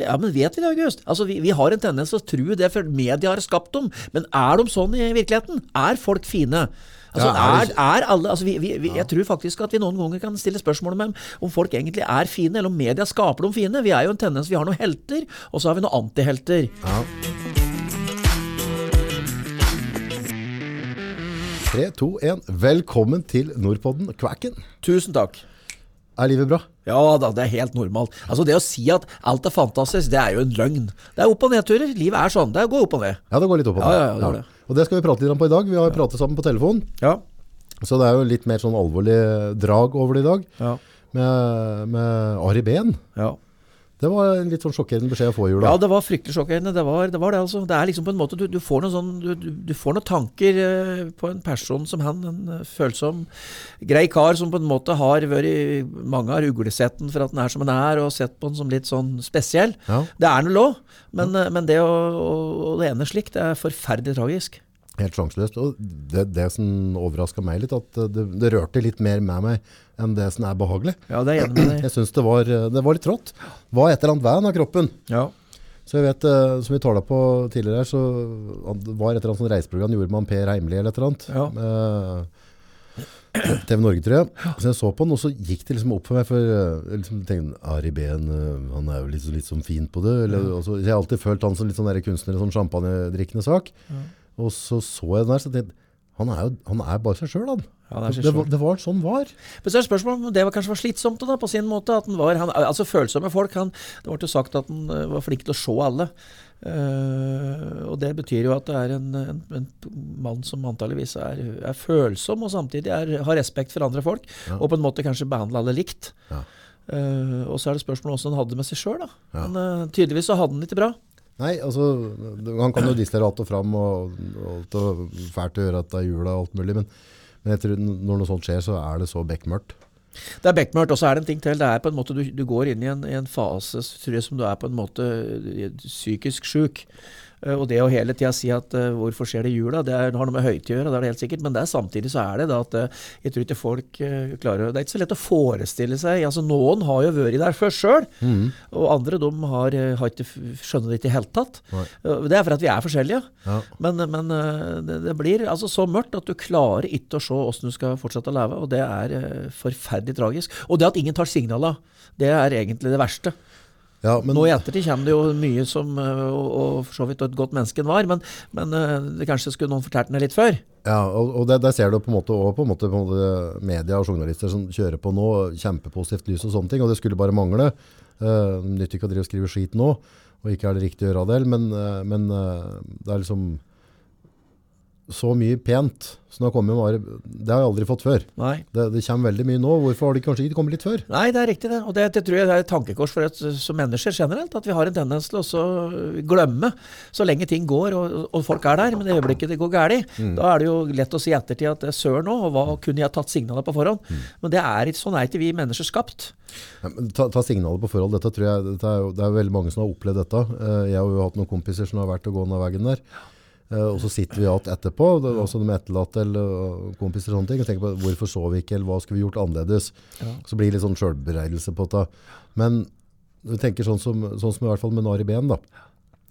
vi, ja, men vet vi det, August? Altså, vi, vi har en tendens til å tro det, for media har skapt dem. Men er de sånn i virkeligheten? Er folk fine? Altså, Ja, er er, er alle, altså vi, vi, vi, Jeg tror faktisk at vi noen ganger kan stille spørsmål om om folk egentlig er fine, eller om media skaper dem fine. Vi er jo en tendens, vi har noen helter, og så har vi noen antihelter. Ja. 3, 2, 1. Velkommen til Nordpodden, Kvæken. Tusen takk. Er livet bra? Ja da, det er helt normalt. Altså Det å si at alt er fantastisk, det er jo en løgn. Det er opp- og nedturer. Livet er sånn. Det går opp og ned. Ja, det går litt opp og Ja, ned. ja, det gjør det. Og det skal vi prate litt om på i dag. Vi har pratet sammen på telefon, Ja. så det er jo litt mer sånn alvorlig drag over det i dag. Ja. Med, med Ari Behn. ja. Det var en litt sånn sjokkerende beskjed å få i jula. Ja, det var fryktelig sjokkerende. Det var det, var det altså. Det er liksom på en måte Du, du får noen sånn du, du, får noen tanker eh, på en person som han, en eh, følsom, grei kar som på en måte har vært Mange har uglesett den for at den er som den er, og sett på den som litt sånn spesiell. Ja. Det er den lov, men, ja. men det å, å, å det ene slikt, det er forferdelig tragisk. Helt sjanseløst. Og det, det som overraska meg litt, at det, det rørte litt mer med meg enn det som er behagelig. Ja, det er enig med deg. Jeg syns det, var- det var litt trått. Var et eller annet veien av kroppen. Ja. Så jeg vet, eh, som vi talte på tidligere her, så var et eller annet sånn reiseprogram, gjorde man Per Heimli eller et eller annet. Ja. Eh, TV Norge, tror jeg. Så jeg så på den, og så gikk det liksom opp for meg, for eh, jeg liksom tenkte, Ari Behn, eh, han er jo litt, litt sånn fin på det. Eller, og så, jeg har alltid følt han som litt sånn kunstner kunstner, sånn champagnedrikkende sak. Og så så jeg den der, så tenkte jeg, han er jo han er bare seg sjøl, han. Ja, det det, var, det var sånn var. Men så er spørsmålet om det var kanskje var slitsomt da, på sin måte. At han var, han, altså Følsomme folk. Han, det ble jo sagt at han eh, var flink til å se alle. Uh, og det betyr jo at det er en, en, en mann som antageligvis er, er følsom, og samtidig er, har respekt for andre folk. Og på en måte kanskje behandler alle likt. Ja. Uh, og så er det spørsmålet hvordan han hadde det med seg sjøl. Ja. Men uh, tydeligvis så hadde han det ikke bra. Nei, altså, han kan jo disse alt og fram, og, og det er fælt å gjøre at det er jula og alt mulig, men, men jeg tror når noe sånt skjer, så er det så bekmørkt. Det er bekmørkt, og så er det en ting til. Det er på en måte, Du, du går inn i en, i en fase tror jeg, som du er på en måte eh, psykisk sjuk. Eh, Og det å hele tida si at uh, hvorfor skjer det i jula, det er, har noe med høytid å gjøre, det er det helt sikkert. Men det er, samtidig så er det da at uh, jeg tror ikke folk uh, klarer Det er ikke så lett å forestille seg. altså Noen har jo vært der før sjøl, og andre de har, har ikke, skjønner det ikke i det hele tatt. Det er for at vi er forskjellige. Ja. Men, men det, det blir altså så mørkt at du klarer ikke å se hvordan du skal fortsette å leve, og det er forferdelig tragisk. Og det at ingen tar signala, det er egentlig det verste. Ja, men, Nå i ettertid kommer det jo mye som eh, Og, og for så vidt et godt menneske en var, men, men eh, det kanskje skulle noen fortalt den litt før. ja, og, og der ser du på en måte også på en måte, på en måte media og journalister som kjører på nå, kjempepositivt lys og sånne ting, og det skulle bare mangle. Uh, nytter ikke å drive og skrive skit nå, og ikke er det riktig å gjøre det, men, uh, men uh, det er liksom så mye pent som det har kommet, bare, det har jeg aldri fått før. Det, det kommer veldig mye nå. Hvorfor har det kanskje ikke kommet litt før? Nei, det er riktig, det. Og det, det tror jeg det er et tankekors for oss som mennesker generelt. At vi har en tendens til å så glemme så lenge ting går og, og folk er der. Men i øyeblikket det går galt, da er det jo lett å si i ettertid at det er søren nå, og hva kunne jeg tatt signaler på forhånd? Men det er ikke sånn er ikke vi mennesker skapt. Ja, men ta, ta signaler på forhold. Dette tror jeg, dette er det er veldig mange som har opplevd dette. Eh, jeg har jo hatt noen kompiser som har vært og gått den veien der. Eh, og så sitter vi igjen etterpå, det, også de etterlatte eller kompiser og sånne ting, og tenker på hvorfor så vi ikke, eller hva skulle vi gjort annerledes. Så blir det litt sånn selvbereidelse på det. Men du tenker sånn som, sånn som i hvert fall med Nari Ben da.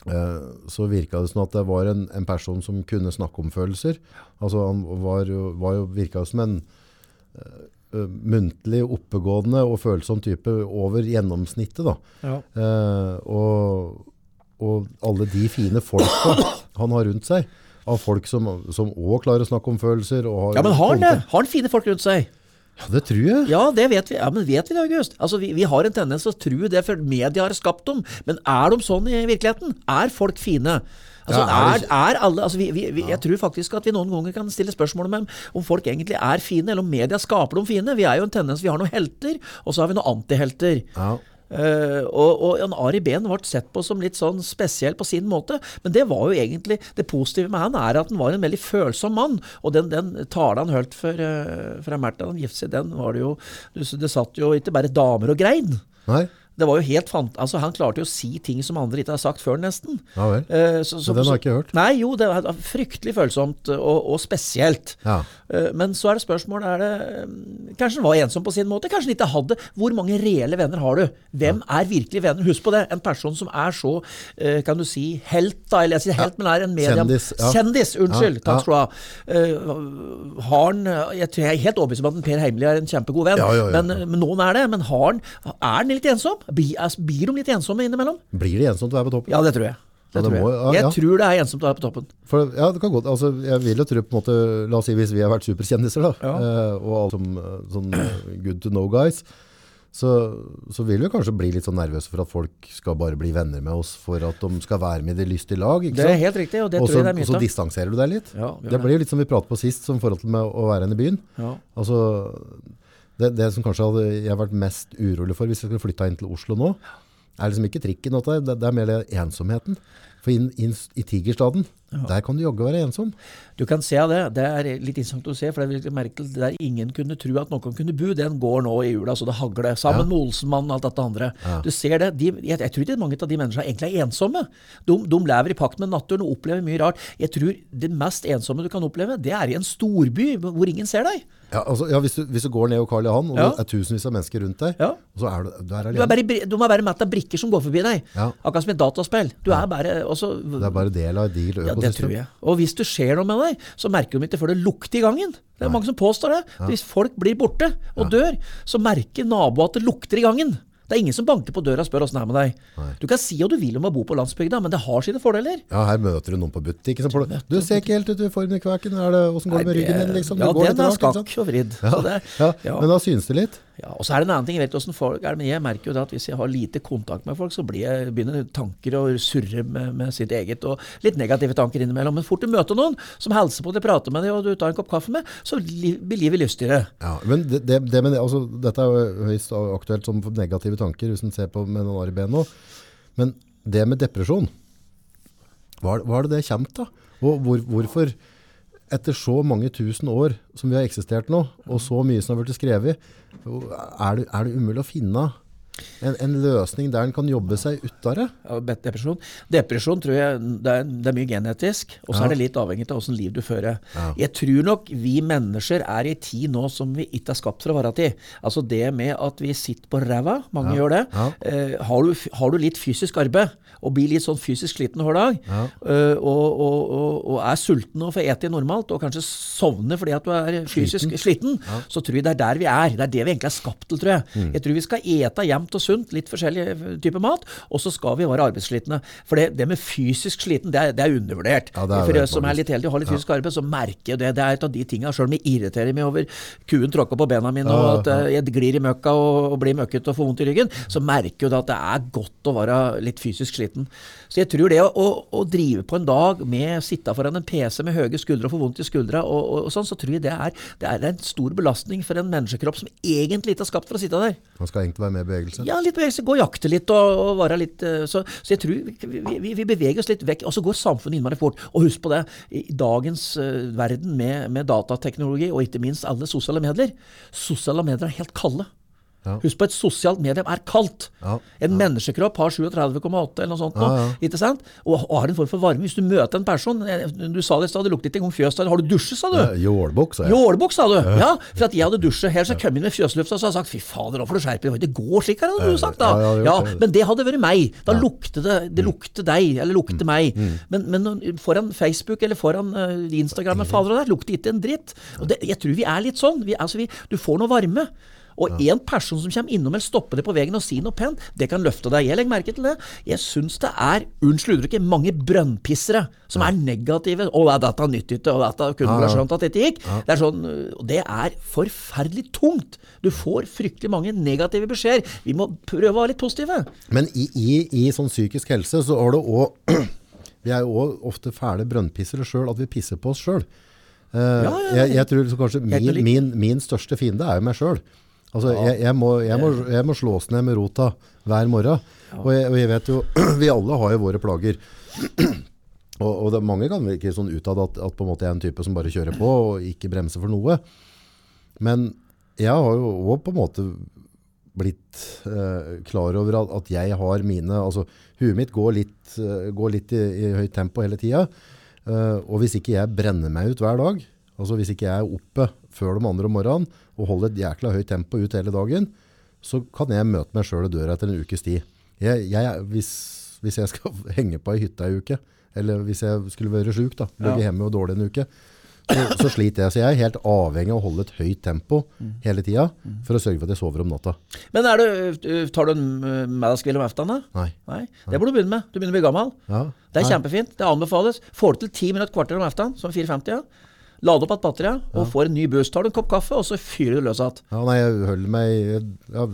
Eh, så virka det som at det var en, en person som kunne snakke om følelser. Altså han var var jo virka som en uh, muntlig, oppegående og følsom type over gjennomsnittet. Da. Ja. Uh, og, og alle de fine folka han har rundt seg, av folk som òg klarer å snakke om følelser. Og har Ja, men har han det? Har han fine folk rundt seg? Ja, det tror jeg. Ja, det vet vi. Ja, men vet vi det, August? Altså, vi, vi har en tendens til å tro det, for media har skapt dem. Men er de sånn i virkeligheten? Er folk fine? Altså, er er, alle, altså vi, vi, vi, Jeg tror faktisk at vi noen ganger kan stille spørsmål om om folk egentlig er fine, eller om media skaper dem fine. Vi er jo en tendens, vi har noen helter, og så har vi noen antihelter. Ja. Eh, og, og Jan Ari Behn ble sett på som litt sånn spesiell på sin måte, men det var jo egentlig det positive med han er at han var en veldig følsom mann. Og den, den talen han holdt for, uh, fra Märtha han giftet seg, den var det jo Det satt jo ikke bare damer og grein. Nei? Det var jo helt fant altså Han klarte jo å si ting som andre ikke har sagt før, nesten. Ja vel. Eh, så, så, den har jeg ikke hørt. Nei, jo, det var fryktelig følsomt og, og spesielt. Ja. Eh, Men så er det spørsmål er det, mm, Kanskje han var ensom på sin måte? Kanskje han ikke hadde Hvor mange reelle venner har du? Hvem er virkelig venner? Husk på det. En person som er så, eh, kan du si, helt, da. Eller jeg sier helt, men er en medium... Kjendis, ja. Kjendis, unnskyld. Ja, ja. Takk skal du ha. Eh, Har han Jeg jeg er helt overbevist om at Per Heimly er en kjempegod venn. Ja, ja, ja, Men, men noen er det. Men har han, er han litt ensom? Blir, er- blir de litt ensomme innimellom? Blir det ensomt å være på toppen? Ja, det tror jeg. Det tror jeg. må- ja, jeg ja. tror det er ensomt å være på toppen. For, ja, det kan godt. Altså, jeg vil jo tro på en måte, la oss si hvis vi har vært superkjendiser da, eh, og alle som eh, sånn eh, good to know guys, så, så vil vi kanskje bli litt sånn nervøse for at folk skal bare bli venner med oss, for at de skal være med i det lystige lag, Det er helt riktig, og det også, tror jeg det er mye og så distanserer du deg litt. Ja, det blir jo litt som vi pratet på sist, som forhold til med å være igjen i byen. Ja. Altså, det, det som kanskje hadde jeg hadde vært mest urolig for hvis jeg skulle flytta inn til Oslo nå, er liksom ikke trikken, det, det er mer det ensomheten. For inn, inn i Tigerstaden, der kan du jogge være ensom. Du kan se det. Det er litt interessant å se, for det er merkelig, der ingen kunne tro at noen kunne bo, den går nå i jula så det hagler. Sammen med Olsenmannen og alt dette andre. Du ser det. De, jeg, jeg tror ikke mange av de menneskene egentlig er ensomme. De, de lever i pakt med naturen og opplever mye rart. Jeg tror det mest ensomme du kan oppleve, det er i en storby hvor ingen ser deg. Ja, altså, ja, hvis, du, hvis du går ned Karl Johan, og Ja. det er tusenvis av mennesker rundt deg, Ja. og så er du, du er Du er bare, i de er bare mett av brikker som går forbi deg. Ja. Akkurat som et dataspill. Du er bare også, Det er bare del av et digert Ja, det økosystem. tror jeg. Og hvis det skjer noe med deg, så merker de ikke før det lukter i gangen. Det er mange som påstår det. Hvis folk blir borte og dør, så merker naboen at det lukter i gangen. Det er ingen som banker på døra og spør åssen det er med deg. Du kan si hva du vil om å bo på landsbygda, men det har sine fordeler. Ja, her møter du noen på butikken som får Du ser ikke helt ut i formen i kvaken. Hvordan går det med ryggen din, liksom? Ja, den er skakk og vridd. Ja, Så det, ja, ja. Men da synes det litt. Ja, og så er det en annen ting, jeg vet hvordan folk er men jeg merker jo det at hvis jeg har lite kontakt med folk, så blir jeg, begynner tanker å surre med, med sitt eget, og litt negative tanker innimellom. Men fort du møter noen som hilser på deg, prater med deg, og du tar en kopp kaffe med, så blir livet lystigere. Ja, men det, det, det, men altså, dette er jo høyst aktuelt som negative tanker, hvis en ser på med noen år i ben nå. Men det med depresjon, hva, er- det det kommer til? Og hvor, hvorfor, etter så mange tusen år som vi har eksistert nå, og så mye som har vært skrevet, er det, er det umulig å finne en, en løsning der en kan jobbe seg ut av det? Ja, Depresjon Depresjon tror jeg det er, det er mye genetisk, og så Ja. er det litt avhengig av åssen liv du fører. Ja. Jeg tror nok vi mennesker er i tid nå som vi ikke er skapt for å være til. Altså det med at vi sitter på ræva, mange gjør det. Ja. Eh, har, du, har du litt fysisk arbeid, og blir litt sånn fysisk sliten hver dag, Ja. eh, og, og, og, og er sulten og får ete normalt, og kanskje sovner fordi at du er fysisk sliten, så tror jeg det er der vi er. Det er det vi egentlig er skapt til, tror jeg. Mm. Jeg tror vi skal ete jevnt og sunt, litt forskjellig type mat, og så skal vi være arbeidsslitne. For det, det med fysisk sliten, det er, det er undervurdert. Ja, det er For oss som er litt heldige og har litt fysisk arbeid, så merker jeg det. Det er et av de tingene, selv om jeg irriterer meg over kuen tråkker på bena mine, og at eh, jeg glir i møkka og, og blir møkkete og får vondt i ryggen, så merker jeg det at det er godt å være litt fysisk sliten. Så jeg tror det å, å, å drive på en dag med sitte foran en PC med høye skuldre og få vondt i skuldra, og, og, og sånn, så tror jeg det er, det er en stor belastning for en menneskekropp som egentlig ikke er skapt for å sitte der. Man skal egentlig være med i bevegelse. Ja, litt bevegelse. Gå og jakte litt og, og være litt eh, så, så jeg tror vi, vi, vi beveger oss litt vekk. Og så går samfunnet innmari fort. Og husk på det, i i dagens eh, verden med, med datateknologi, og ikke minst alle sosiale medier Sosiale medier er helt kalde. Ja. Husk på et sosialt medium er kaldt. Ja, En menneskekropp har 37,8 eller noe sånt. nå, Ja. Ikke sant? Og, har en form for varme. Hvis du møter en person eh, Du sa det i stad, det lukter ikke engang fjøs der. Har du dusjet, sa du? Ja, Jålbukk, sa jeg. Jålbukk, sa du. Ja, for at jeg hadde dusjet her, så kom jeg inn med fjøslufta og så hadde jeg sagt fy fader, nå får du skjerpe deg. Det går slik her, hadde du sagt da. Ja, men det hadde vært meg. Da lukter det, det lukter deg, eller lukter meg. Men, men foran Facebook eller foran eh, Instagram eller fader og der, lukter ikke en dritt. Og det, jeg tror vi er litt sånn. Vi, altså vi, du får noe varme. Og en person som kommer innom eller stopper deg på veien og sier noe pent, det kan løfte deg. Jeg legger merke til det. Jeg syns det er, unnskyld uttrykket, mange brønnpissere som er negative. 'Å, ja, dette er nyttig, og 'dette kunne vel ha skjønt at dette gikk'. Det er sånn, det er forferdelig tungt. Du får fryktelig mange negative beskjeder. Vi må prøve å være litt positive. Men i, i, i sånn psykisk helse så har det også, vi er jo òg ofte fæle brønnpissere selv, at vi pisser på oss selv. Uh, Ja, ja, ja. Jeg, jeg tror kanskje min, min, min største fiende er jo meg selv. Altså, jeg, jeg, må, jeg, må, jeg må slås ned med rota hver morgen. Og, jeg, og jeg vet jo, vi alle har jo våre plager. og, og det, mange kan virke sånn utad at, at på en måte jeg er en type som bare kjører på og ikke bremser for noe. Men jeg har jo også på en måte blitt eh, klar over at, at jeg har mine altså Huet mitt går litt, eh, går litt i, i høyt tempo hele tida. Eh, og hvis ikke jeg brenner meg ut hver dag, altså hvis ikke jeg er oppe før de andre om morgenen og holder et jækla høyt tempo ut hele dagen, så kan jeg møte meg sjøl i døra etter en ukes tid. Jeg, jeg, hvis, hvis jeg skal henge på ei hytte ei uke, eller hvis jeg skulle være sjuk, da, ligge Ja. hjemme og dårlig en uke, så, så sliter jeg. Så jeg er helt avhengig av å holde et høyt tempo hele tida for å sørge for at jeg sover om natta. Men er du, tar du en middagskveld om da? Nei. Nei, det burde du begynne med. Du begynner å bli gammel. Ja. Det er kjempefint. Det anbefales. Får du til ti minutter kvarter om aftenen, som 4.50, ja. Lade opp igjen batteriet og får en ny boost. Tar du en kopp kaffe, og så fyrer du løs igjen. Ja, nei, jeg holder meg jeg,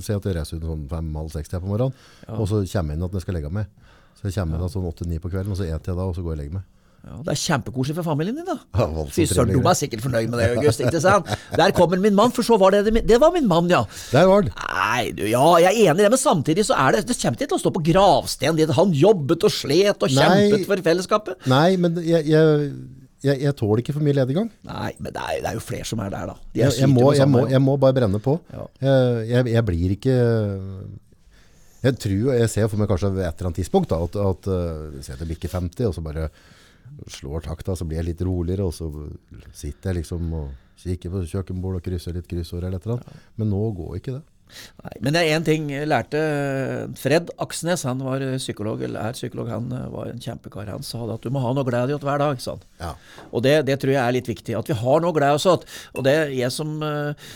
ser at jeg reiser ut sånn fem-halv seks på morgenen, og så kommer jeg inn at jeg skal legge meg. Så jeg kommer inn at sånn åtte-ni på kvelden, og så eter jeg da, og så går jeg og legger meg. Ja, det er kjempekoselig for familien din, da. Ja, Fy søren, du er sikkert fornøyd med det, August. ikke sant? Der kommer min mann, for så var det det Det var min mann, ja. Der var den. Nei, du, ja, jeg er enig i det, men samtidig så er det Det kommer ikke til å stå på gravsteinen din. Han jobbet og slet og Nei. for fellesskapet. Nei, men jeg, jeg, jeg, jeg tåler ikke for mye lediggang. Nei, men det er, det er jo flere som er der, da. De er Jeg, jeg, må, må, jeg må bare brenne på. Ja. Jeg, jeg, blir ikke Jeg tror, jeg ser for meg kanskje ved et eller annet tidspunkt da, at, at uh, jeg bikker 50, og så bare slår takta, så blir jeg litt roligere, og så sitter jeg liksom og kikker på kjøkkenbordet og krysser litt kryssord eller et eller annet. Men nå går ikke det. Nei, men det er én ting jeg lærte Fred Aksnes, han var psykolog, eller er psykolog, han eh, var en kjempekar. Han sa at du må ha noe glede i hver dag. sa han. Ja. Og det, det tror jeg er litt viktig. At vi har noe glede oss åt. Og det er jeg som eh,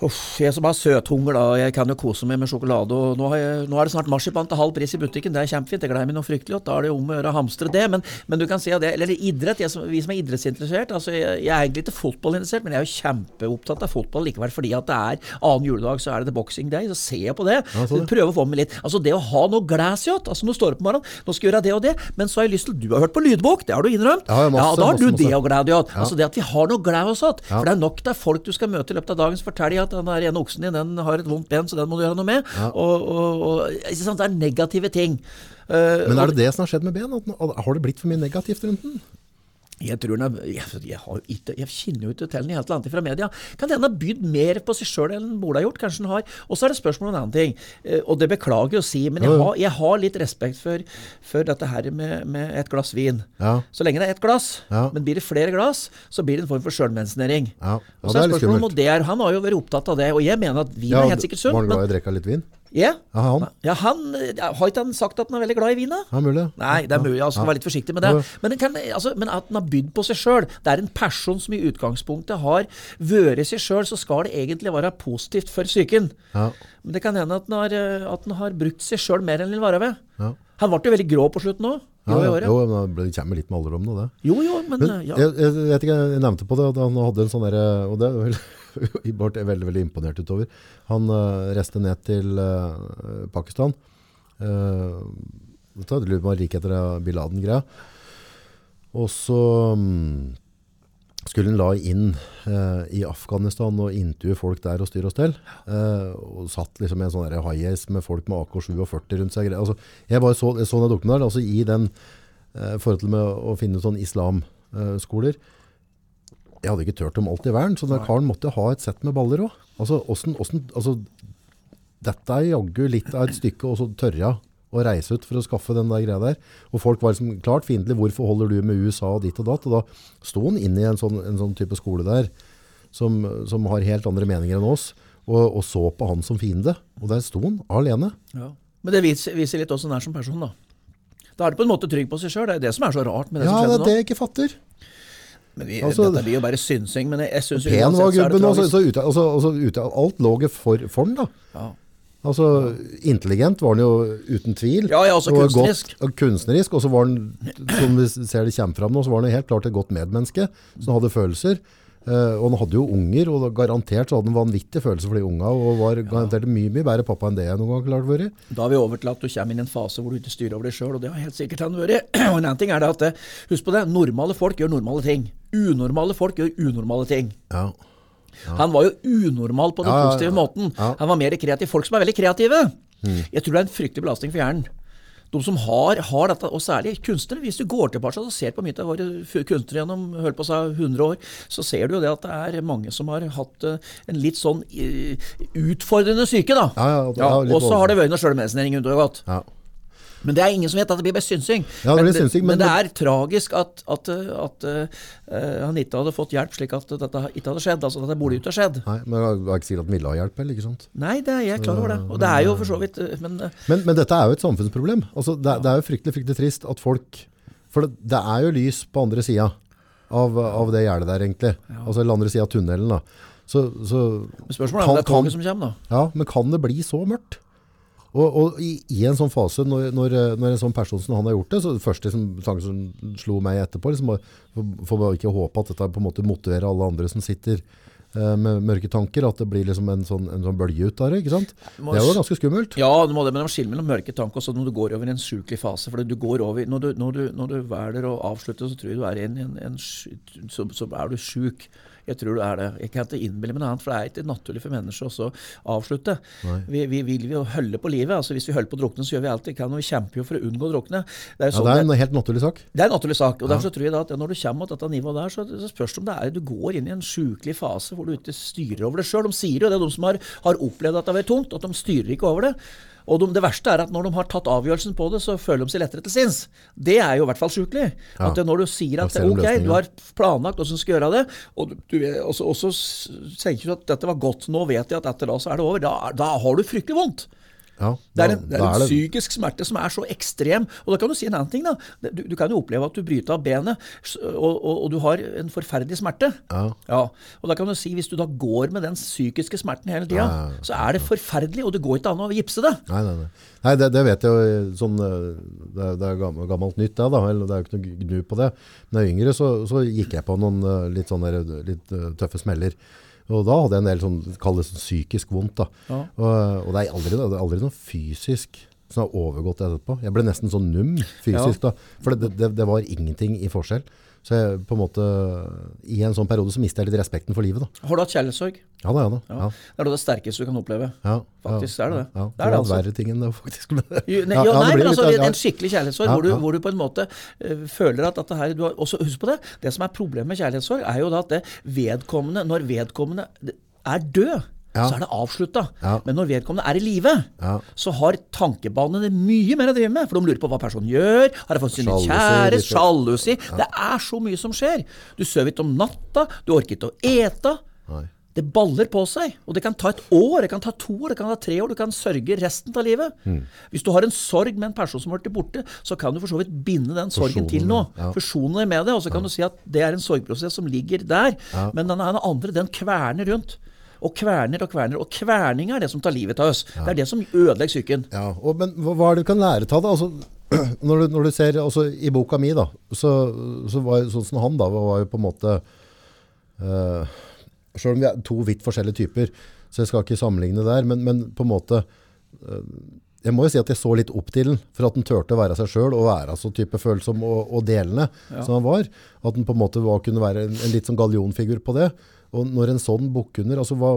Uff, jeg som har søthunger, da. Jeg kan jo kose meg med sjokolade. Og nå, har jeg, nå er det snart marsipan til halv pris i butikken. Det er kjempefint. Jeg gleder meg noe fryktelig godt. Da er det jo om å gjøre å hamstre det. Men, men du kan si at det, eller idrett, jeg som, vi som er idrettsinteressert altså jeg, jeg er egentlig ikke fotballinteressert, men jeg er jo kjempeopptatt av fotball likevel. Fordi at det er annen juledag, så er det The Boxing Day. Så ser jeg på det. Ja, det. Prøver å få med litt. Altså det å ha noe glass i altså Nå står det på morgenen, nå skal jeg gjøre det og det. Men så har jeg lyst til Du har hørt på lydbok, det har du innrømt. Ja, ja, da har du masse, masse. det å glede deg åt. Altså det at vi har noe glede oss. Ja. For det er nok det er folk du skal møte i løpet av dagen som forteller at den der ene oksen din den har et vondt ben, så den må du gjøre noe med. Ja. Og, og, og? Det er negative ting. Eh, Men er det det som har skjedd med ben? At, har det blitt for mye negativt rundt den? Jeg tror den jeg, jeg, har ikke, jeg kjenner jo ikke til den i helt annet fra media. Kan den ha bydd mer på seg sjøl enn Bola har gjort? Kanskje den har. Og så er det spørsmål om en annen ting, eh, og det beklager jeg å si, men jeg har, jeg har litt respekt for, for dette her med, med et glass vin. Ja. Så lenge det er ett glass, Ja. men blir det flere glass, så blir det en form for sjølmedisinering. Ja. Og så er spørsmålet om det er, Han har jo vært opptatt av det, og jeg mener at vin er helt sikkert sunt. Var han glad i å drikke litt vin? Ja, Ja, han. ja, han, har ikke han sagt at han er veldig glad i vin, da? Ja, mulig. Nei, det er mulig. altså Ja. Vær litt forsiktig med det. Men, kan, altså, men at han har bydd på seg sjøl. Det er en person som i utgangspunktet har vært seg sjøl, så skal det egentlig være positivt for psyken. Ja. Men det kan hende at han har, eh, at han har brukt seg sjøl mer enn han vil være ved. Ja. Han ble jo veldig grå på slutten òg. Ja, Jo, ja. Jo, men det kommer litt med alderdommen og det. jo, jo, men, Men ja. jeg, jeg, vet ikke, jeg nevnte på det at han hadde en sånn derre Og det vel Ibart er veldig veldig imponert utover. Han uh, reiste ned til uh, Pakistan. Uh, det lurer på om like etter det Bin Laden-greia. Og så mm, skulle han la inn eh, i Afghanistan og intervjue folk der og styre og stell. Eh, og satt liksom i en sånn high-ace med folk med AK-47 rundt seg. Altså, jeg bare så, jeg så den dokumentaren, altså i den eh, til med å finne sånn islamskoler. jeg hadde ikke tørt om alt i verden, så den karen måtte ha et sett med baller òg. Altså, altså, dette er jaggu litt av et stykke, og så tørre å reise ut for å skaffe den der greia der. Og folk var liksom klart fiendtlige. Hvorfor holder du med USA og ditt og datt? Og da sto han inne i en sånn, en sånn type skole der, som, som har helt andre meninger enn oss, og, og så på han som fiende. Og der sto han alene. Ja. Men det viser, viser litt åssen han er som person, da. Da er du på en måte trygg på seg sjøl. Det er det som er så rart med det Ja, som skjedde nå. Ja, det er det jeg ikke fatter. Men vi, Altså- dette blir jo bare synsing. Men jeg, jeg synes Pen var gubben, og så, tragisk. ute, altså, altså, alt lå for, for den da. Ja. Altså, intelligent var han jo uten tvil. Ja, ja, også Og kunstnerisk. Godt, og kunstnerisk, og så var han, som vi ser det kommer fram nå, så var han helt klart et godt medmenneske, som hadde følelser. Eh, og han hadde jo unger, og garantert så hadde han vanvittige følelser for de unga, og var garantert mye, mye bedre pappa enn det jeg noen gang klart vært. Da har vi over til at du kommer inn i en fase hvor du ikke styrer over deg sjøl, og det har helt sikkert han vært. Og en annen ting er det at, eh, husk på det, normale folk gjør normale ting. Unormale folk gjør unormale ting. Ja. Han var jo unormal på den Ja, ja, ja. positive måten. Ja. Mm. Han var mer kreativ. Folk som er veldig kreative. Jeg tror det er en fryktelig belastning for hjernen. De som har, har dette, og særlig kunstnere. Hvis du går tilbake og ser på mye av våre kunstnere gjennom holdt på seg si 100 år, så ser du jo det at det er mange som har hatt eh, en litt sånn eh, utfordrende syke. da. Ja, ja, Ja, og så har det vært noe sjølmedisinering under og godt. Ja. Men det er ingen som vet at det blir best synsing. Ja, det men, synsing, men men det det- er tragisk at, at, at uh, han ikke hadde fått hjelp slik at dette ikke hadde skjedd. Altså at dette burde ikke ha skjedd. Nei, men jeg har ikke sikkert at Mille har hjelp, eller ikke sant? Nei, det er jeg klar over det. Og det er jo for så vidt uh, Men uh, Men, men dette er jo et samfunnsproblem. Altså, det, det er jo fryktelig, fryktelig trist at folk For det, det er jo lys på andre sida av, av det gjerdet der, egentlig. Altså den andre sida av tunnelen. da. Så, så spørsmålet er om det er toget som kommer, da. Ja, men kan det bli så mørkt? Og, og i, i en sånn fase, når, når, når en sånn person som han har gjort det, så det første liksom, tanken som slo meg etterpå, liksom, for bare ikke håpe at dette på en måte motiverer alle andre som sitter eh, med mørke tanker, at det blir liksom en sånn, en sånn bølge ut av det, ikke sant? Må- Det er jo ganske skummelt. Ja, du må det, men de skiller mellom mørke tanker og så når du går over i en sjukelig fase. For du går over, når, du, når, du, når du velger å avslutte, så tror jeg du er i en, en, en så, så er du sjuk. Jeg tror det er det. Jeg kan ikke innbille meg noe annet, for det er ikke naturlig for mennesker også å avslutte. Vi, vi vil jo holde på livet. altså Hvis vi holder på å drukne, så gjør vi alt vi kan, og vi kjemper jo for å unngå å drukne. Det er jo Ja, sånn det er en helt naturlig sak. det er en naturlig sak. og derfor så tror jeg da at Når du kommer til dette nivået der, så, så spørs det om det er du går inn i en sjukelig fase hvor du ikke styrer over det sjøl. De sier jo det, er de som har, har opplevd at det har vært tungt, at de styrer ikke over det. Og de, det verste er at når de har tatt avgjørelsen på det, så føler de seg lettere til sinns. Det er jo i hvert fall sjukelig. At når du sier at ok, du har planlagt hvordan du skal gjøre det, og du, også, og så- og så s- tenker du at dette var godt, nå vet jeg at etter da så er det over. Da, da har du fryktelig vondt. Ja, Det er en, det er en er det- psykisk smerte som er så ekstrem. Og da kan du si en annen ting. da. Du, du kan jo oppleve at du bryter av benet, og, og, og du har en forferdelig smerte. Ja. Og da kan du si, hvis du da går med den psykiske smerten hele tida, Ja, ja, ja. så er det forferdelig, og det går ikke an å gipse det. Nei, nei, nei. nei det, det vet jeg jo. Sånn, eh, det, er- gammelt, gammelt nytt, det. da, eller Det er jo ikke noe gnu på det. Da jeg var yngre så, så gikk jeg på noen eh, litt, sånne, litt eh, tøffe smeller. Og da hadde jeg en del sånn, kall det sånn psykisk vondt. da. Ja. Og, og det er aldri, det er aldri noe fysisk som har overgått etterpå. Jeg ble nesten sånn num fysisk da. For det, det, det var ingenting i forskjell. Så jeg, på en måte, i en sånn periode så mister jeg litt respekten for livet. da. Har du hatt kjærlighetssorg? Ja da, ja da. Ja. Det er det sterkeste du kan oppleve. Ja, Faktisk ja, er det det. Ja, Det er det altså. verre ting enn det, faktisk. Men, Jo, nei, jo, nei men altså, En skikkelig kjærlighetssorg hvor, hvor du på en måte uh, føler at dette her du har, også Husk på det. Det som er problemet med kjærlighetssorg, er jo da at det vedkommende, når vedkommende er død, Ja. så er det avslutta. Ja. Men når vedkommende er i live, Ja. så har tankebanene mye mer å drive med. For de lurer på hva personen gjør. Har de fått sine kjære? Sjalusi. Det er så mye som skjer. Du sover ikke om natta. Du orker ikke å ete. Det baller på seg, og det kan ta et år, det kan ta to år, det kan ta tre år. Du kan sørge resten av livet. Mm. Hvis du har en sorg med en person som har vært borte, så kan du for så vidt binde den sorgen Forsone til noe. ja. Forsone deg med det, og så kan du si at det er en sorgprosess som ligger der. Men den ene andre, den kverner rundt. Og kverner og kverner. Og kverning er det som tar livet av oss. Det er det som ødelegger psyken. Ja, og, men hva, er det du kan lære av det? Altså, når, du, når du ser, altså, I boka mi, da, så, så var sånn som han da, var jo på en måte uh, Selv om vi er to vidt forskjellige typer, så jeg skal ikke sammenligne der, men, men på en måte uh, Jeg må jo si at jeg så litt opp til den, for at han turte å være seg sjøl og være så type følsom og, og delende som han var. At han på en måte var, kunne være en, en litt sånn gallionfigur på det. Og når en sånn bukkunder altså hva,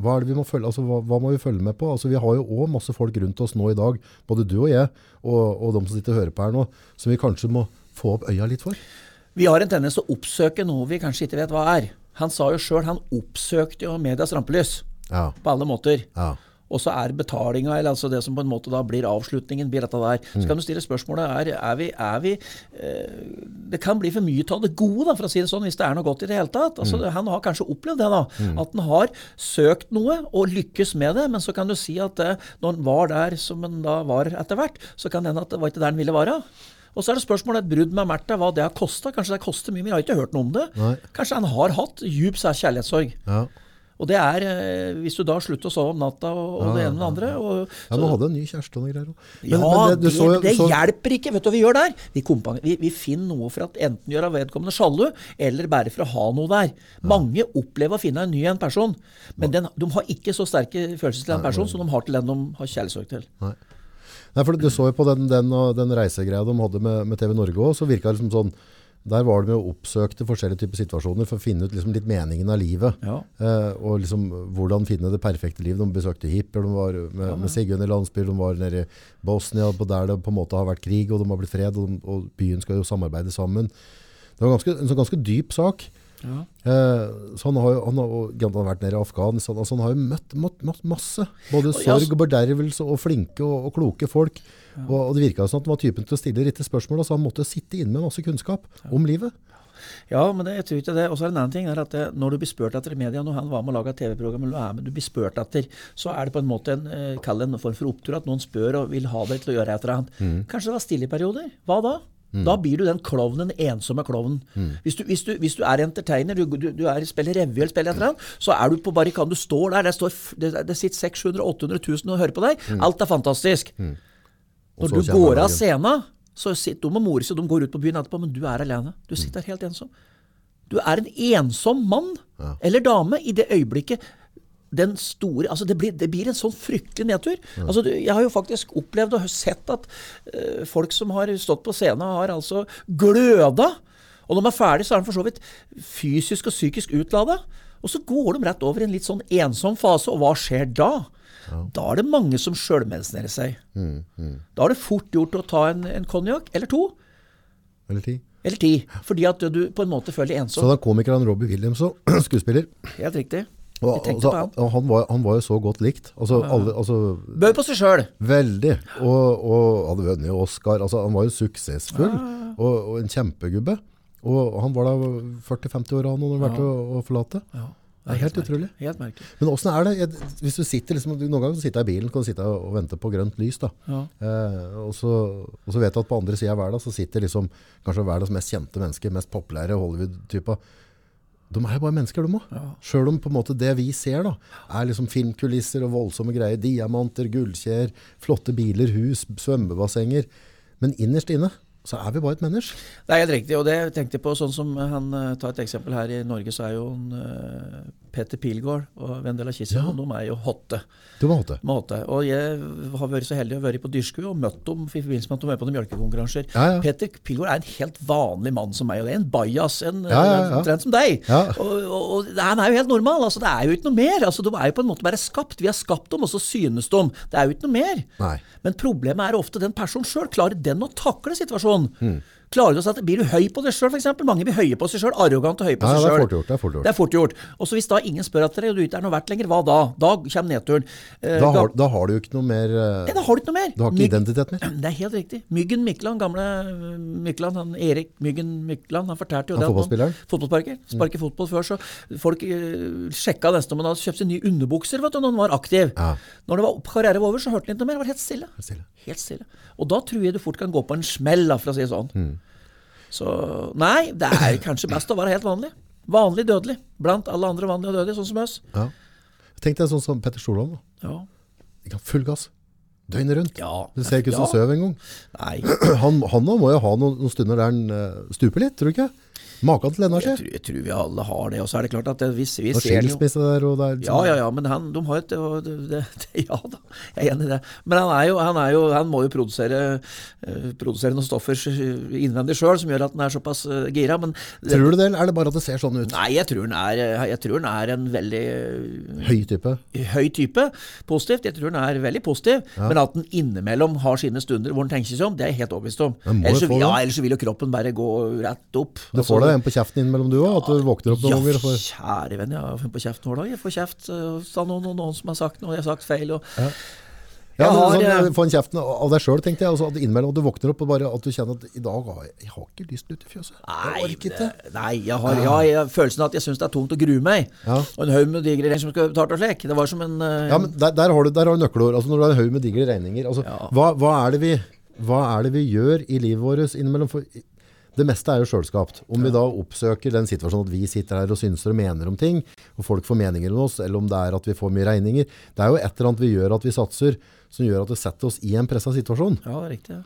hva er det vi må følge, altså hva, hva må vi følge med på? Altså Vi har jo òg masse folk rundt oss nå i dag, både du og jeg, og, og de som sitter og hører på her nå, som vi kanskje må få opp øya litt for. Vi har en tendens til å oppsøke noe vi kanskje ikke vet hva er. Han sa jo sjøl, han oppsøkte jo medias rampelys. Ja, På alle måter. ja, Og så er betalinga, eller altså det som på en måte da blir avslutningen, blir dette der. Så kan du stille spørsmålet er, er vi, er vi eh, Det kan bli for mye av det gode, da, for å si det sånn, hvis det er noe godt i det hele tatt. Altså, Han har kanskje opplevd det, da. At han har søkt noe og lykkes med det. Men så kan du si at eh, når han var der som han da var etter hvert, så kan det hende at det var ikke der han ville være. Og så er det spørsmålet et brudd med Märtha, hva det har kosta. Kanskje det koster mye, men jeg har ikke hørt noe om det. Nei. Kanskje han har hatt djup kjærlighetssorg. ja. Og det er eh, hvis du da slutter å sove om natta og, og det ene med det andre. Og, Ja, nå hadde en ny kjæreste og noe greier. også. Ja, men det, du det, så jo- så- hjelper ikke. Vet du hva vi gjør der? Vi, vi, vi finner noe for at enten gjøre vedkommende sjalu, eller bare for å ha noe der. Mange opplever å finne en ny en person, men den, de har ikke så sterke følelser til en person som de har til den de har kjærlighetssorg til. Nei. Nei, for Du så jo på den, den, den reisegreia de hadde med, med TV Norge òg, så virka det som sånn Der var de og oppsøkte forskjellige typer situasjoner for å finne ut liksom litt meningen av livet. Ja. Eh, og liksom hvordan finne det perfekte livet. De besøkte hippier, de var med, med Sigurd i landsbyen, de var nede i Bosnia, på der det på en måte har vært krig, og de har blitt fred, og, de, og byen skal jo samarbeide sammen. Det var ganske, en sånn ganske dyp sak. Ja. Eh, så han har, jo- han, har, han har vært nede i Afghanistan. Altså han har jo møtt, møtt, møtt masse. Både sorg og bedervelse og flinke og, og kloke folk. Og, og det virka som at han var typen til å stille rette spørsmål. Så han måtte sitte inne med masse kunnskap om livet. Ja, men det, jeg tror ikke det. Og så er det en annen ting. er at det, Når du blir spurt etter i media, når han var med å lage TV-program, eller du er med, du blir spurt etter, så er det på en måte en, eh, en form for opptur at noen spør og vil ha deg til å gjøre et eller annet. Kanskje det var stille i perioder. Hva da? Da blir du den klovnen, ensomme klovnen. Hvis, du, hvis, du, hvis du er entertainer, du, du, er, spiller revy eller spiller et eller annet, så er du på barrikaden. Du står der, det, står, det, det sitter 600 800 000 og hører på deg. Alt er fantastisk. Og Når du går av scenen, så sitter de og morer seg, de går ut på byen etterpå, men du er alene. Du sitter der helt ensom. Du er en ensom mann eller dame i det øyeblikket den store, altså det, blir, det blir en sånn fryktelig nedtur. Altså, jeg har jo faktisk opplevd og sett at uh, folk som har stått på scenen, har altså gløda. Og når de er ferdig, så er de for så vidt fysisk og psykisk utlada. Og så går de rett over i en litt sånn ensom fase, og hva skjer da? Da er det mange som sjølmedisinerer seg. Da er det fort gjort å ta en, en konjakk, eller to, Eller ti. eller ti. Fordi at du på en måte føler deg Så da komikeren Robbie Williams, og skuespiller, Helt riktig. Og, altså, han. var, han var jo så godt likt. Altså, alle, altså, Bød på seg sjøl. veldig. Og, og hadde vunnet Oscar. Altså, han var jo suksessfull og, og en kjempegubbe. Og han var da 40-50 år han hadde vært å, å forlate. Ja. Det er helt utrolig. Helt merkelig. Men åssen er det? Jeg, hvis du sitter liksom, du- Noen ganger sitter jeg i bilen kan du sitte og vente på grønt lys. da. Ja. Eh, og, så, og så vet du at på andre sida av verden så sitter liksom, kanskje verdens mest kjente mennesker, mest populære Hollywood-typer. De er jo bare mennesker, de òg. Sjøl om på en måte det vi ser, da, er liksom filmkulisser og voldsomme greier. Diamanter, gullkjeder, flotte biler, hus, svømmebassenger. Men innerst inne så er vi bare et menneske. Det er helt riktig. Og det tenkte jeg på sånn som han eh, tar et eksempel her i Norge, så er jo en, Peter Pilgaard og Vendela Kissen, de er jo hotte. De var hotte. hotte. Og jeg har vært så heldig å være på Dyrskue og møtt dem i forbindelse med at de var på noen mjølkekonkurranser. Ja, ja. Peter Pilgaard er en helt vanlig mann som meg, og det er en bajas, en Ja, ja, ja. omtrent som deg. Ja. Og, og, og han er jo helt normal. altså Det er jo ikke noe mer. altså De er jo på en måte bare skapt. Vi har skapt dem, og så synes de. Det er jo ikke noe mer. Nei. Men problemet er ofte den personen sjøl. Klarer den å takle situasjonen? Hmm. Klarer du å sette, Blir du høy på deg sjøl, f.eks.? Mange blir høye på seg sjøl. Arrogant og høye på Ja, seg det sjøl. Det. Det er fort gjort. Det er fort gjort. Og så hvis da ingen spør etter deg, og du ikke er noe verdt lenger, hva da? Da kommer nedturen. Eh, Da har, da har du jo ikke noe mer eh, Nei, da har du ikke noe mer. Du har ikke identitet mer. Det er helt riktig. Myggen Mykland, gamle øh, Mykland, han Erik Myggen Mykland, han fortalte jo det. fotballspilleren? Mm. Fotballsparker. Sparker fotball før, så folk uh, sjekka nesten om han hadde kjøpt seg nye underbukser vet du, når han var aktiv. Ja. Når det var karriere over, så hørte han ikke noe mer. Det var helt stille. Stille. Helt stille. Og da tror jeg du fort kan gå på en smell, da, for å si det sånn. Mm. Så nei, det er kanskje best å være helt vanlig. Vanlig dødelig. Blant alle andre vanlige og dødelige, sånn som oss. Ja. Tenk deg sånn som Petter Stordalen. da. Ja. Full gass. Døgnet rundt. Ja. Det ser ikke ut som Ja. søv engang. Han, han må jo ha noen, noen stunder der han eh, stuper litt, tror du ikke? Maken til energi. Jeg tror, jeg tror vi alle har det. Og så er det klart at det, vi, vi Og ser det jo der og der. Ja, ja, ja, men han, de har et det, det, det, Ja da, jeg er enig i det. Men han, er jo, han, er jo, han må jo produsere, eh, produsere noen stoffer innvendig sjøl som gjør at han er såpass uh, gira. Men det, Tror du det, eller er det bare at det ser sånn ut? nei, jeg tror, han er, eh, jeg tror han er en veldig eh, Høy type. høy type. Positivt. Jeg tror han er veldig positiv. Men at han innimellom har sine stunder hvor han tenker seg om, det er jeg helt overbevist om. Ellers, det. ja, ellers vil jo kroppen bare gå rett opp. Du får deg en på kjeften innimellom du òg, at du våkner opp noen Ja, ganger. For... kjære venn, jeg har fått på kjeften hver dag. Jeg får kjeft av noen, noen, som har sagt noe, jeg har sagt feil. Og, Ja, Jeg men har, sånn, eh, Få en kjeften av deg sjøl, tenkte jeg. Altså, at innimellom at du våkner opp og bare at du kjenner at i dag har jeg, jeg har ikke lyst ut i fjøset. Nei, det- nei, jeg har ja, jeg følelsen av at jeg syns det er tungt å grue meg. Ja. Og en haug med digre regninger som skal betalt og slik. Det var som en uh, Ja, men der, der har du, der har du nøkkelord. Altså, når du har en haug med digre regninger. Altså, Ja. hva, hva, er det vi, hva er det vi gjør i livet vårt innimellom? For det meste er jo sjølskapt. Om vi da oppsøker den situasjonen at vi sitter her og synser og mener om ting, og folk får meninger om oss, eller om det er at vi får mye regninger. Det er jo et eller annet vi gjør at vi satser, som gjør at det setter oss i en pressa situasjon. Ja, det er riktig.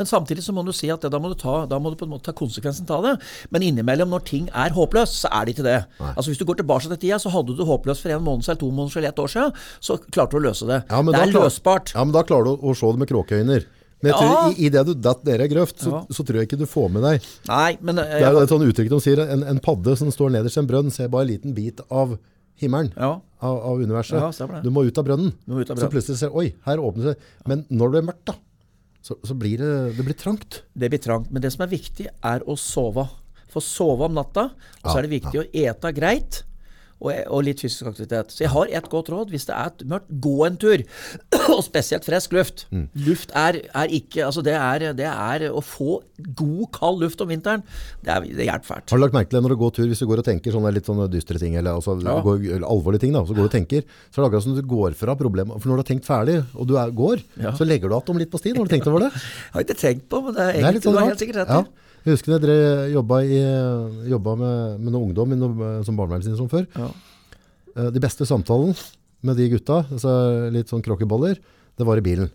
Men samtidig så må du si at det, da, må du ta, da må du på en måte ta konsekvensen av det. Men innimellom, når ting er håpløst, så er det ikke det. Altså Hvis du går tilbake til tida, så hadde du det håpløst for en måned eller to måneder eller ett år siden, så klarte du å løse det. Ja, det er klar- løsbart. Ja, men da klarer du å, å se det med kråkeøyner. Men jeg tror, Ja. i, i det du datt ned i ei grøft, så, så tror jeg ikke du får med deg Nei, men eh, Det er jo et sånt uttrykk de sier, en, en padde som står nederst i en brønn, ser bare en liten bit av himmelen, ja, av, av universet. Du må ut av brønnen. Du må ut av Så plutselig ser oi, her åpner det seg. Men når det blir mørkt, da, så, så blir det, det blir trangt. det blir trangt. Men det som er viktig, er å sove. Få sove om natta. Og så er det viktig å ete greit. Og, og litt fysisk aktivitet. Så jeg har et godt råd. Hvis det er mørkt, gå en tur. og spesielt frisk luft. Mm. Luft er, er ikke Altså, det er, det er å få god, kald luft om vinteren. Det, er, det hjelper fælt. Har du lagt merke til det når du går tur, hvis du går og tenker sånne litt sånne dystre ting, eller, altså, Ja. går, eller alvorlige ting, da, så går du og tenker, så er det akkurat som du går fra problemet. For når du har tenkt ferdig, og du går, Ja. så legger du igjen om litt på stien. Har du tenkt over det? Jeg Har ikke tenkt på, men det er, Det er egentlig, litt sånn du har helt sikkert rett i. Ja. Jeg husker når dere jobba, i, jobba med, med noen ungdom noe, som barnevernsinstitusjon før. Ja. Eh, De beste samtalen med de gutta, altså litt sånn krokkeboller, det var i bilen.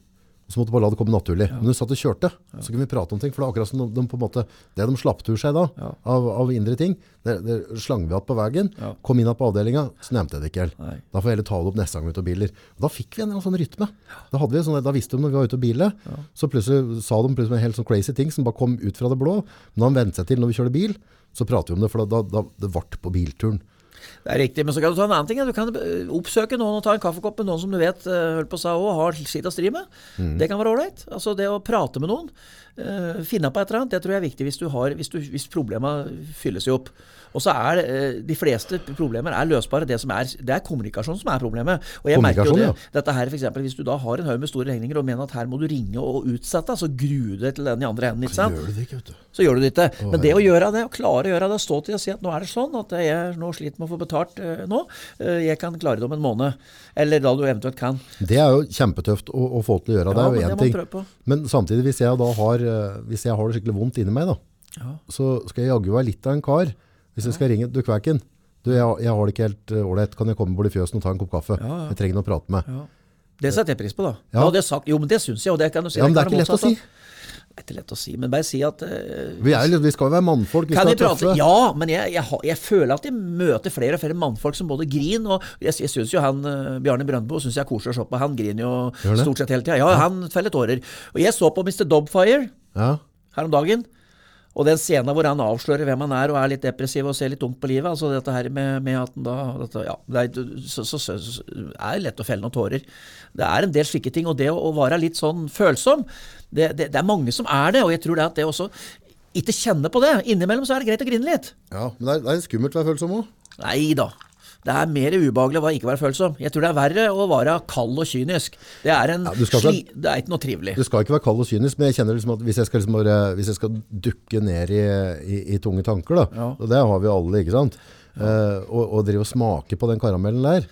Og så måtte du bare la det komme naturlig. Men når du satt og kjørte, så kunne vi prate om ting. For det er akkurat som de, de på en måte, det de slapp tur seg da, Ja. av, av indre ting, det, det slang vi igjen på veien. Ja. Kom inn igjen på avdelinga, så nevnte jeg det ikke helt. Nei. Da får jeg heller ta det opp neste gang vi er ute og biler. Og da fikk vi en eller sånn rytme. Da, hadde vi sånn, da visste de når vi var ute og bile, så plutselig sa de plutselig en helt sånn crazy ting som bare kom ut fra det blå. Men da han ventet seg til når vi kjørte bil, så prater vi om det, for da, da, det ble på bilturen. Det er riktig, men så kan du ta en annen ting. Du kan eh, oppsøke noen og ta en kaffekopp med noen som du vet eh, holdt på å også, har sitt å stri med. Det kan være ålreit. Altså det å prate med noen, uh, finne på et eller annet, det tror jeg er viktig hvis, du har, hvis, du, hvis seg opp. Og så er de fleste problemer er løsbare. Det, som er, det er kommunikasjon som er problemet. Og jeg merker jo det. Dette her for eksempel, Hvis du da har en haug med store regninger og mener at her må du ringe og utsette, så gruer du deg til den i andre enden. ikke sant? Gjør du det ikke, vet du? så gjør du det ikke. Men det å gjøre det, å klare å gjøre det, stå til og si at nå er det sånn at jeg nå sliter med å få betalt eh, nå, eh, jeg kan klare det om en måned. Eller da du eventuelt kan. Det er jo kjempetøft å, å få til å gjøre. Ja, det er jo én ting. Men samtidig, hvis jeg da har, eh, hvis jeg har det skikkelig vondt inni meg, da, Ja. så skal jeg jaggu være litt av en kar. Hvis jeg skal ringe Du Kvæken, du, jeg, jeg har det ikke helt ålreit. Kan jeg komme bort i fjøsen og ta en kopp kaffe? Jeg trenger noe å prate med. Ja. Det setter jeg pris på, da. Ja. Det sagt, jo, men det syns jeg, og det kan du si. Ja, men det er ikke lett å si. Det er ikke lett å si, men bare si at uh, Vi, er, vi skal jo være mannfolk. Vi kan skal prate? tøffe. Ja, men jeg, jeg, jeg føler at jeg møter flere og flere mannfolk som både griner og Jeg, jeg syns jo han uh, Bjarne Brøndbo synes jeg er koselig å se på. Han griner jo stort sett hele tida. Ja, han feller tårer. Og jeg så på Mr. Dobfire Ja. her om dagen. Og den scenen hvor han avslører hvem han er og er litt depressiv og ser litt tungt på livet. altså dette her med, med at han da dette, ja, det er, så, så, så, så er det lett å felle noen tårer. Det er en del slike ting. Og det å, å være litt sånn følsom, det, det, det er mange som er det. Og jeg tror det at det også ikke kjenne på det. Innimellom så er det greit å grine litt. ja. Men det er, det er skummelt å være følsom òg. Nei da. Det er mer ubehagelig å ikke være følsom. Jeg tror det er verre å være kald og kynisk. Det er, en Ja, ikke- sli, det er ikke noe trivelig. Du skal ikke være kald og kynisk, men jeg kjenner liksom at hvis jeg skal, liksom bare, hvis jeg skal dukke ned i, i, i tunge tanker, da, Ja. og det har vi alle, ikke sant? Eh, og, og drive og smake på den karamellen der.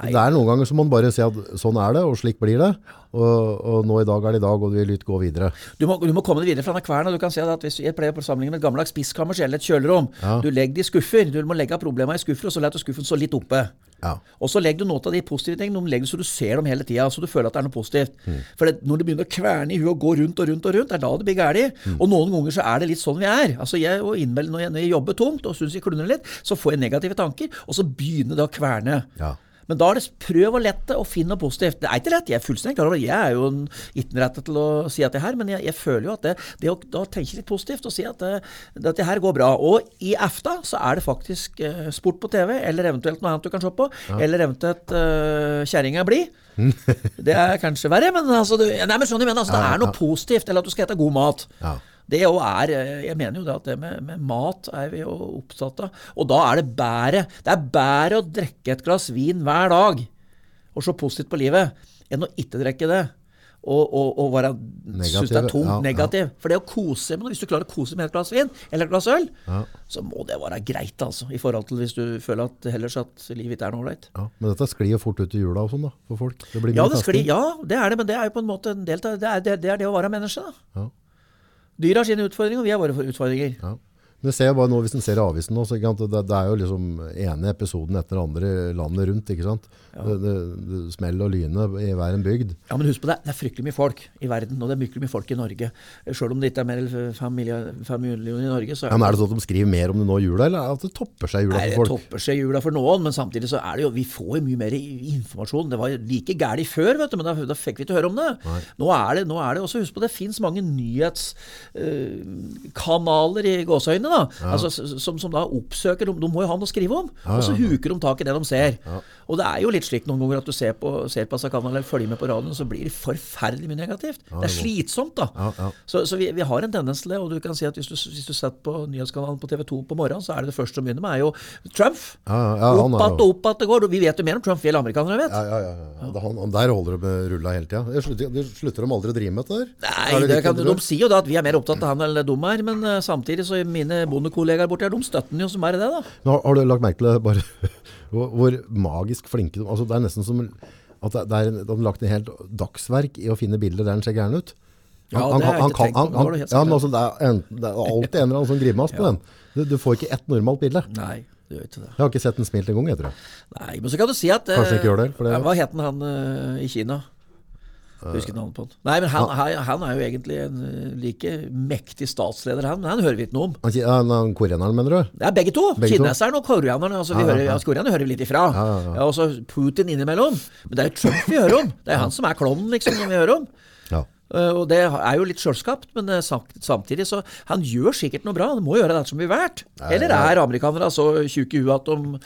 Det er noen ganger som man bare sier at sånn er det, og slik blir det. Og, og nå i dag er det i dag, og du vil litt gå videre. Du må, du må komme deg videre fra denne kverna. Du kan se at hvis Jeg pleier på sammenligne med et gammeldags spiskammers eller et kjølerom. Ja. Du legger det i skuffer. Du må legge problemene i skuffer, og så lar du skuffen stå litt oppe. Ja. Og så legger du noe av de positive tingene de legger så du ser dem hele tida, så du føler at det er noe positivt. For det, når du begynner å kverne i huet og gå rundt og rundt og rundt, det er da det blir galt. Og noen ganger så er det litt sånn vi er. Altså jeg, og innmeld, når jeg, når jeg jobber tungt og syns jeg klunner litt, så får jeg negative tanker, og så begynner det å kverne. Ja. Men da er det prøv å lette og finne noe positivt. Det er ikke lett, jeg er fullstendig klar over. Jeg er jo en ikke-rettet til å si at det her, men jeg, jeg føler jo at det, det å da tenke litt positivt og si at det, dette her går bra. Og i EFTA så er det faktisk eh, sport på TV, eller eventuelt noe annet du kan se på, eller eventuelt uh, kjerringa blir. det er kanskje verre, men altså du, Nei, men skjønner du, mener, altså, det Ja, er noe positivt, eller at du skal spise god mat. Ja. Det jo er, eh, Jeg mener jo det at det med, med mat er vi jo opptatt av. Og da er det bedre Det er bedre å drikke et glass vin hver dag og se positivt på livet, enn å ikke drikke det. Og, og, og være, synes det er Negativ, tungt, ja, ja. For det å kose med hvis du klarer å kose med et glass vin eller et glass øl, Ja. så må det være greit, altså. I forhold til hvis du føler at ellers at livet ikke er noe ålreit. Ja. Men dette sklir jo fort ut i jula og sånn da, for folk. Det blir Ja, det sklir, ja, det er det, men det er jo på en måte en del av det er det, det, er det å være menneske. da. Dyr har sine utfordringer, og vi har våre utfordringer. Ja. Jeg ser bare nå, Hvis en ser avisen nå, så det, det er jo liksom ene episoden etter den andre landet rundt. ikke sant? Det, det, det smell og lyne i hver en bygd. Ja, men husk på det, det er fryktelig mye folk i verden, og det er fryktelig mye folk i Norge. Selv om det ikke er mer enn fem millioner, i Norge, så Ja, men Er det sånn at de skriver mer om det nå i jula, eller at det topper seg i jula for folk? Det topper seg jula for noen, men samtidig så er det jo Vi får jo mye mer informasjon. Det var like gærent før, vet du, men da, da fikk vi ikke høre om det. Nå er det, nå er det også, Husk på det fins mange nyhetskanaler i gåseøynene, da. Altså, som, som da oppsøker De må jo ha noe å skrive om. og så huker de tak i det de ser. Og det er jo litt slik noen ganger at du ser på, ser på Sakana eller følger med på radioen, så blir det forferdelig mye negativt. det er slitsomt, da. Ja, ja. Så, så vi, vi har en tendens til det. Og du kan si at hvis du, hvis du setter på nyhetskanalen på TV 2 på morgenen, så er det det første som begynner med, er jo Trump. Ja, ja, ja, opp at att og opp att det går. Vi vet jo mer om Trump vi amerikanere vet. Ja, ja, ja, ja. Han, han der holder det med rulla hele tida. Det slutter, det slutter de aldri å drive med dette der? Nei, Er det kan, De sier jo da at vi er mer opptatt av han eller de er, men uh, samtidig så er mine bondekollegaer borti her, de støtter han jo som bare det, da. Har, har du lagt merke til det, bare hvor, hvor magisk flinke de altså Det er nesten som at det, er de har lagt en helt dagsverk i å finne bilder der han ser gæren ut. Ja, det har jeg ikke tenkt på, var ja, men altså, det, er en, det er alltid en eller annen sånn grimas på den. Du, du får ikke ett normalt bilde. Nei, du gjør ikke det. Jeg har ikke sett den smilt engang, jeg tror jeg. Nei, men så kan du si at eh, Kanskje ikke gjør det, for det- ja, Hva het han, han eh, i Kina? Ikke navnet på han. Nei, men han, han, han er jo egentlig en eh, like mektig statsleder, han. Men han hører vi ikke noe om. Han, han koreaneren, mener du? Det er begge to. Begge to. Kineseren og koreaneren. Altså, vi Ja, hører, ja. koreanerne hører vi litt ifra. Ja, og så Putin innimellom. Men det er jo Trump vi hører om. Det er han som er klovnen, liksom, som vi hører om. Ja. Uh, og det er jo litt sjølskapt, men uh, samtidig så Han gjør sikkert noe bra. Han må gjøre det som blir valgt. Eller er amerikanere så tjukke i huet at de.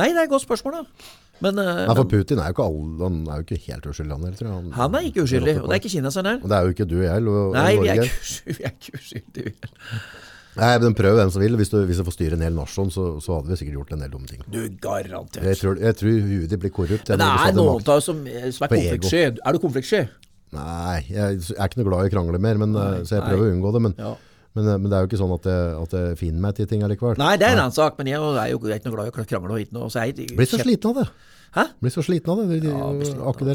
Nei, det er et godt spørsmål, da. Men, eh, Nei, for Putin er jo ikke, all, han er jo ikke helt uskyldig, han heller, han, han er ikke uskyldig. Og det er ikke kineseren her. Og det er jo ikke du og jeg. og- Nei, vi er ikke. Vi er ikke uskyldige. vi. Nei, men prøv hvem som vil. Hvis du, hvis du får styre en hel nasjon, så, så hadde vi sikkert gjort en del dumme ting. Du, garantert. Jeg tror, jeg tror huet ditt blir korrupt. Men det er noen av oss som, som er konfliktsky. Er du konfliktsky? Nei, jeg er ikke noe glad i å krangle mer, men, eh, så jeg nei. prøver å unngå det. Men, Ja. Men, eh, men det er jo ikke sånn at jeg, at jeg finner meg til ting allikevel. Nei, det er en annen sak, men jeg er jo ikke noe glad i å krangle og hit nå. Blir så sliten av det. Hæ? Blir så sliten av det. De, de, Ja,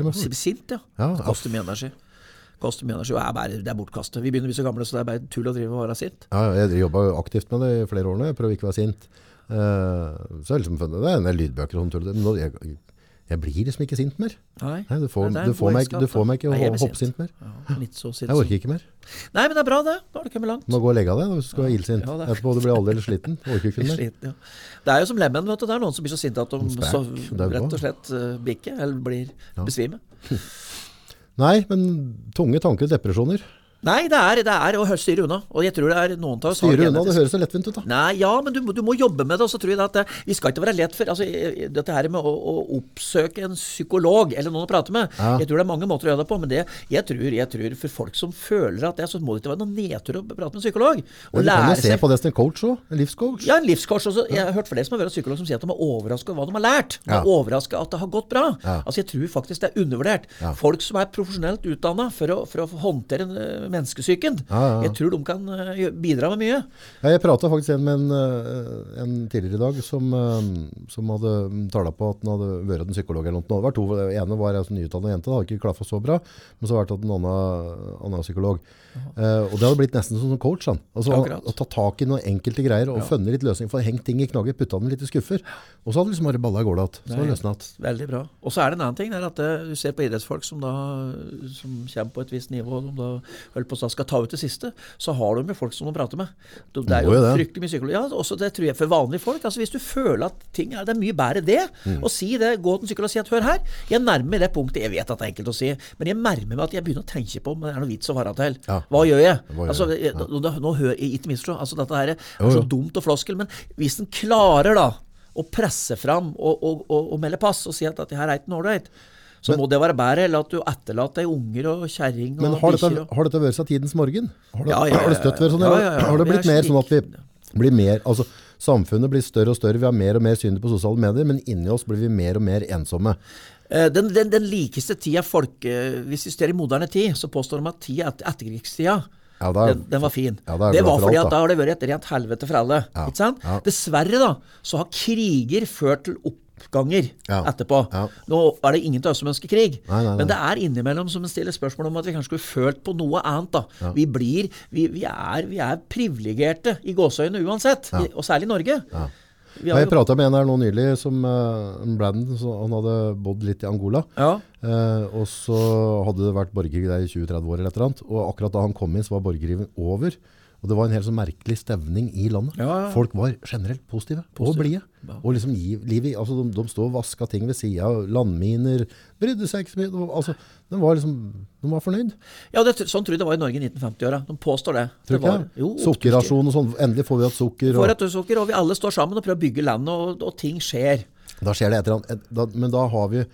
med. Sint, ja. Ja, det koster mye energi. Koster mye energi, og er bare, det er bortkastet. Vi begynner å bli så gamle, så det er bare tull å drive og være sint. Ja, jeg jobba aktivt med det i flere år nå. Jeg prøver ikke å være sint. Uh, så jeg liksom, funnet- det er en del lydbøker og sånn tull. Men nå- Jeg, jeg blir liksom ikke sint mer. Nei, Nei, du, får, du, får meg, du får meg ikke Nei, sint hoppsint mer. Ja, så. Jeg orker ikke mer. Nei, men det er bra, det. Da har du kommet langt. Du må gå og legge av deg hvis du skal være illsint. Ja, er- Etterpå du blir aldeles sliten. Orker ikke mer. Sliten, ja. Det er jo som lemen, vet du. Det er noen som blir så sinte at de så, rett og slett uh, bikker, eller blir besvime. Nei, men tunge tanker, og depresjoner. Nei, det er, det er å styre unna. Og jeg tror det er noen av oss Styre unna, det høres så lettvint ut da. Nei, ja, men du, du må jobbe med det. Og så tror jeg at det, vi skal ikke være lett for altså, eh, Dette her med å, å oppsøke en psykolog eller noen å prate med Ja. Jeg tror det er mange måter å gjøre det på, men det, jeg, tror, jeg tror for folk som føler at det, så må det ikke være noen nedtur å prate med en psykolog. Og Men du kan jo se seg på det som en coach òg. En livscoach. ja, en livscoach også. Jeg har hørt flere som har vært psykolog som sier at de er overraska over hva de har lært. De Ja. er overraska at det har gått bra. Ja. Altså, Jeg tror faktisk det er undervurdert. Ja. Folk som er profesjonelt utdanna for, for å håndtere eh, menneskesyken, Ja, ja, ja. jeg tror de kan eh, bidra med mye. Ja, jeg prata faktisk med en, eh, en tidligere i dag som, eh, som hadde tala på at han hadde vært en psykolog eller noe. Det to, ene var en nyutdanna jente, det hadde ikke klaffa så bra. Men så har det vært en annen, annen psykolog. Eh, og det hadde blitt nesten som en coach. Han. Altså, å ta tak i noen enkelte greier og funnet litt løsning. For hengt ting i knagger, putta dem litt i skuffer. Og så hadde liksom bare balla i går igjen. Så hadde det løsna. Veldig bra. Og så er det en annen ting. Det er at det, Du ser på idrettsfolk som da som kommer på et visst nivå, de da holder på å skal ta ut det siste, så har du jo folk som du prater med. Det, det er jo jo det. fryktelig mye psykolog. Ja, også det tror jeg for vanlige folk. altså Hvis du føler at ting er Det er mye bedre det, Mm. å si det, gå til en psykolog og si at hør her, jeg nærmer meg det punktet, jeg vet at det er enkelt å si, men jeg nærmer meg at jeg begynner å tenke på om det er noe vits å være til. Ja. Hva gjør jeg? Hva gjør altså, jeg? Ja. nå, ikke misforstå, altså dette her er Jo, så dumt og floskel, men hvis en klarer da å presse fram og, og, og, og melde pass og si at dette her er ikke ålreit, så må det være bedre eller at du etterlater deg unger og kjerring Men har dette, har dette vært seg tidens morgen? Har det, Ja, ja, ja, har det støtt vært sånn? Har det blitt mer sånn at vi blir mer altså, Samfunnet blir større og større, vi har mer og mer synder på sosiale medier, men inni oss blir vi mer og mer ensomme. Eh, Den, den, den likeste tida folk eh, Hvis vi ser i moderne tid, så påstår de at tida etter etterkrigstida Ja, er- den, den var fin. Ja, da er det var fordi alt, at da. da har det vært et rent helvete for alle. Ja. Dessverre da, så har kriger ført til opp, ganger Ja. etterpå. Ja. Nå er det ingen av oss som ønsker krig, Nei, nei, nei. men det er innimellom som en stiller spørsmål om at vi kanskje skulle følt på noe annet. da. Vi blir, vi, vi er, vi er privilegerte i gåseøynene uansett, i, og særlig i Norge. Ja, jeg prata med en her nå nylig, som uh, Brandon, så han hadde bodd litt i Angola. ja, Eh, og så hadde det vært borgerkrig der i 20-30 år eller et eller annet. Og akkurat da han kom inn, så var borgerkrigen over. Og det var en helt sånn merkelig stevning i landet. Ja, ja. Folk var generelt positive, og blide. Og liksom liv altså de, de stod og vaska ting ved sida landminer. Brydde seg ikke så mye. Altså, de var liksom de var fornøyd. ja det, sånn tror jeg det var i Norge i 1950-åra. De påstår det. Tror det var, jo, Sukkerrasjon og sånn. Endelig får vi hatt sukker. Får et sukker, og vi alle står sammen og prøver å bygge landet, og, og ting skjer. da skjer det et eller annet. Men da har vi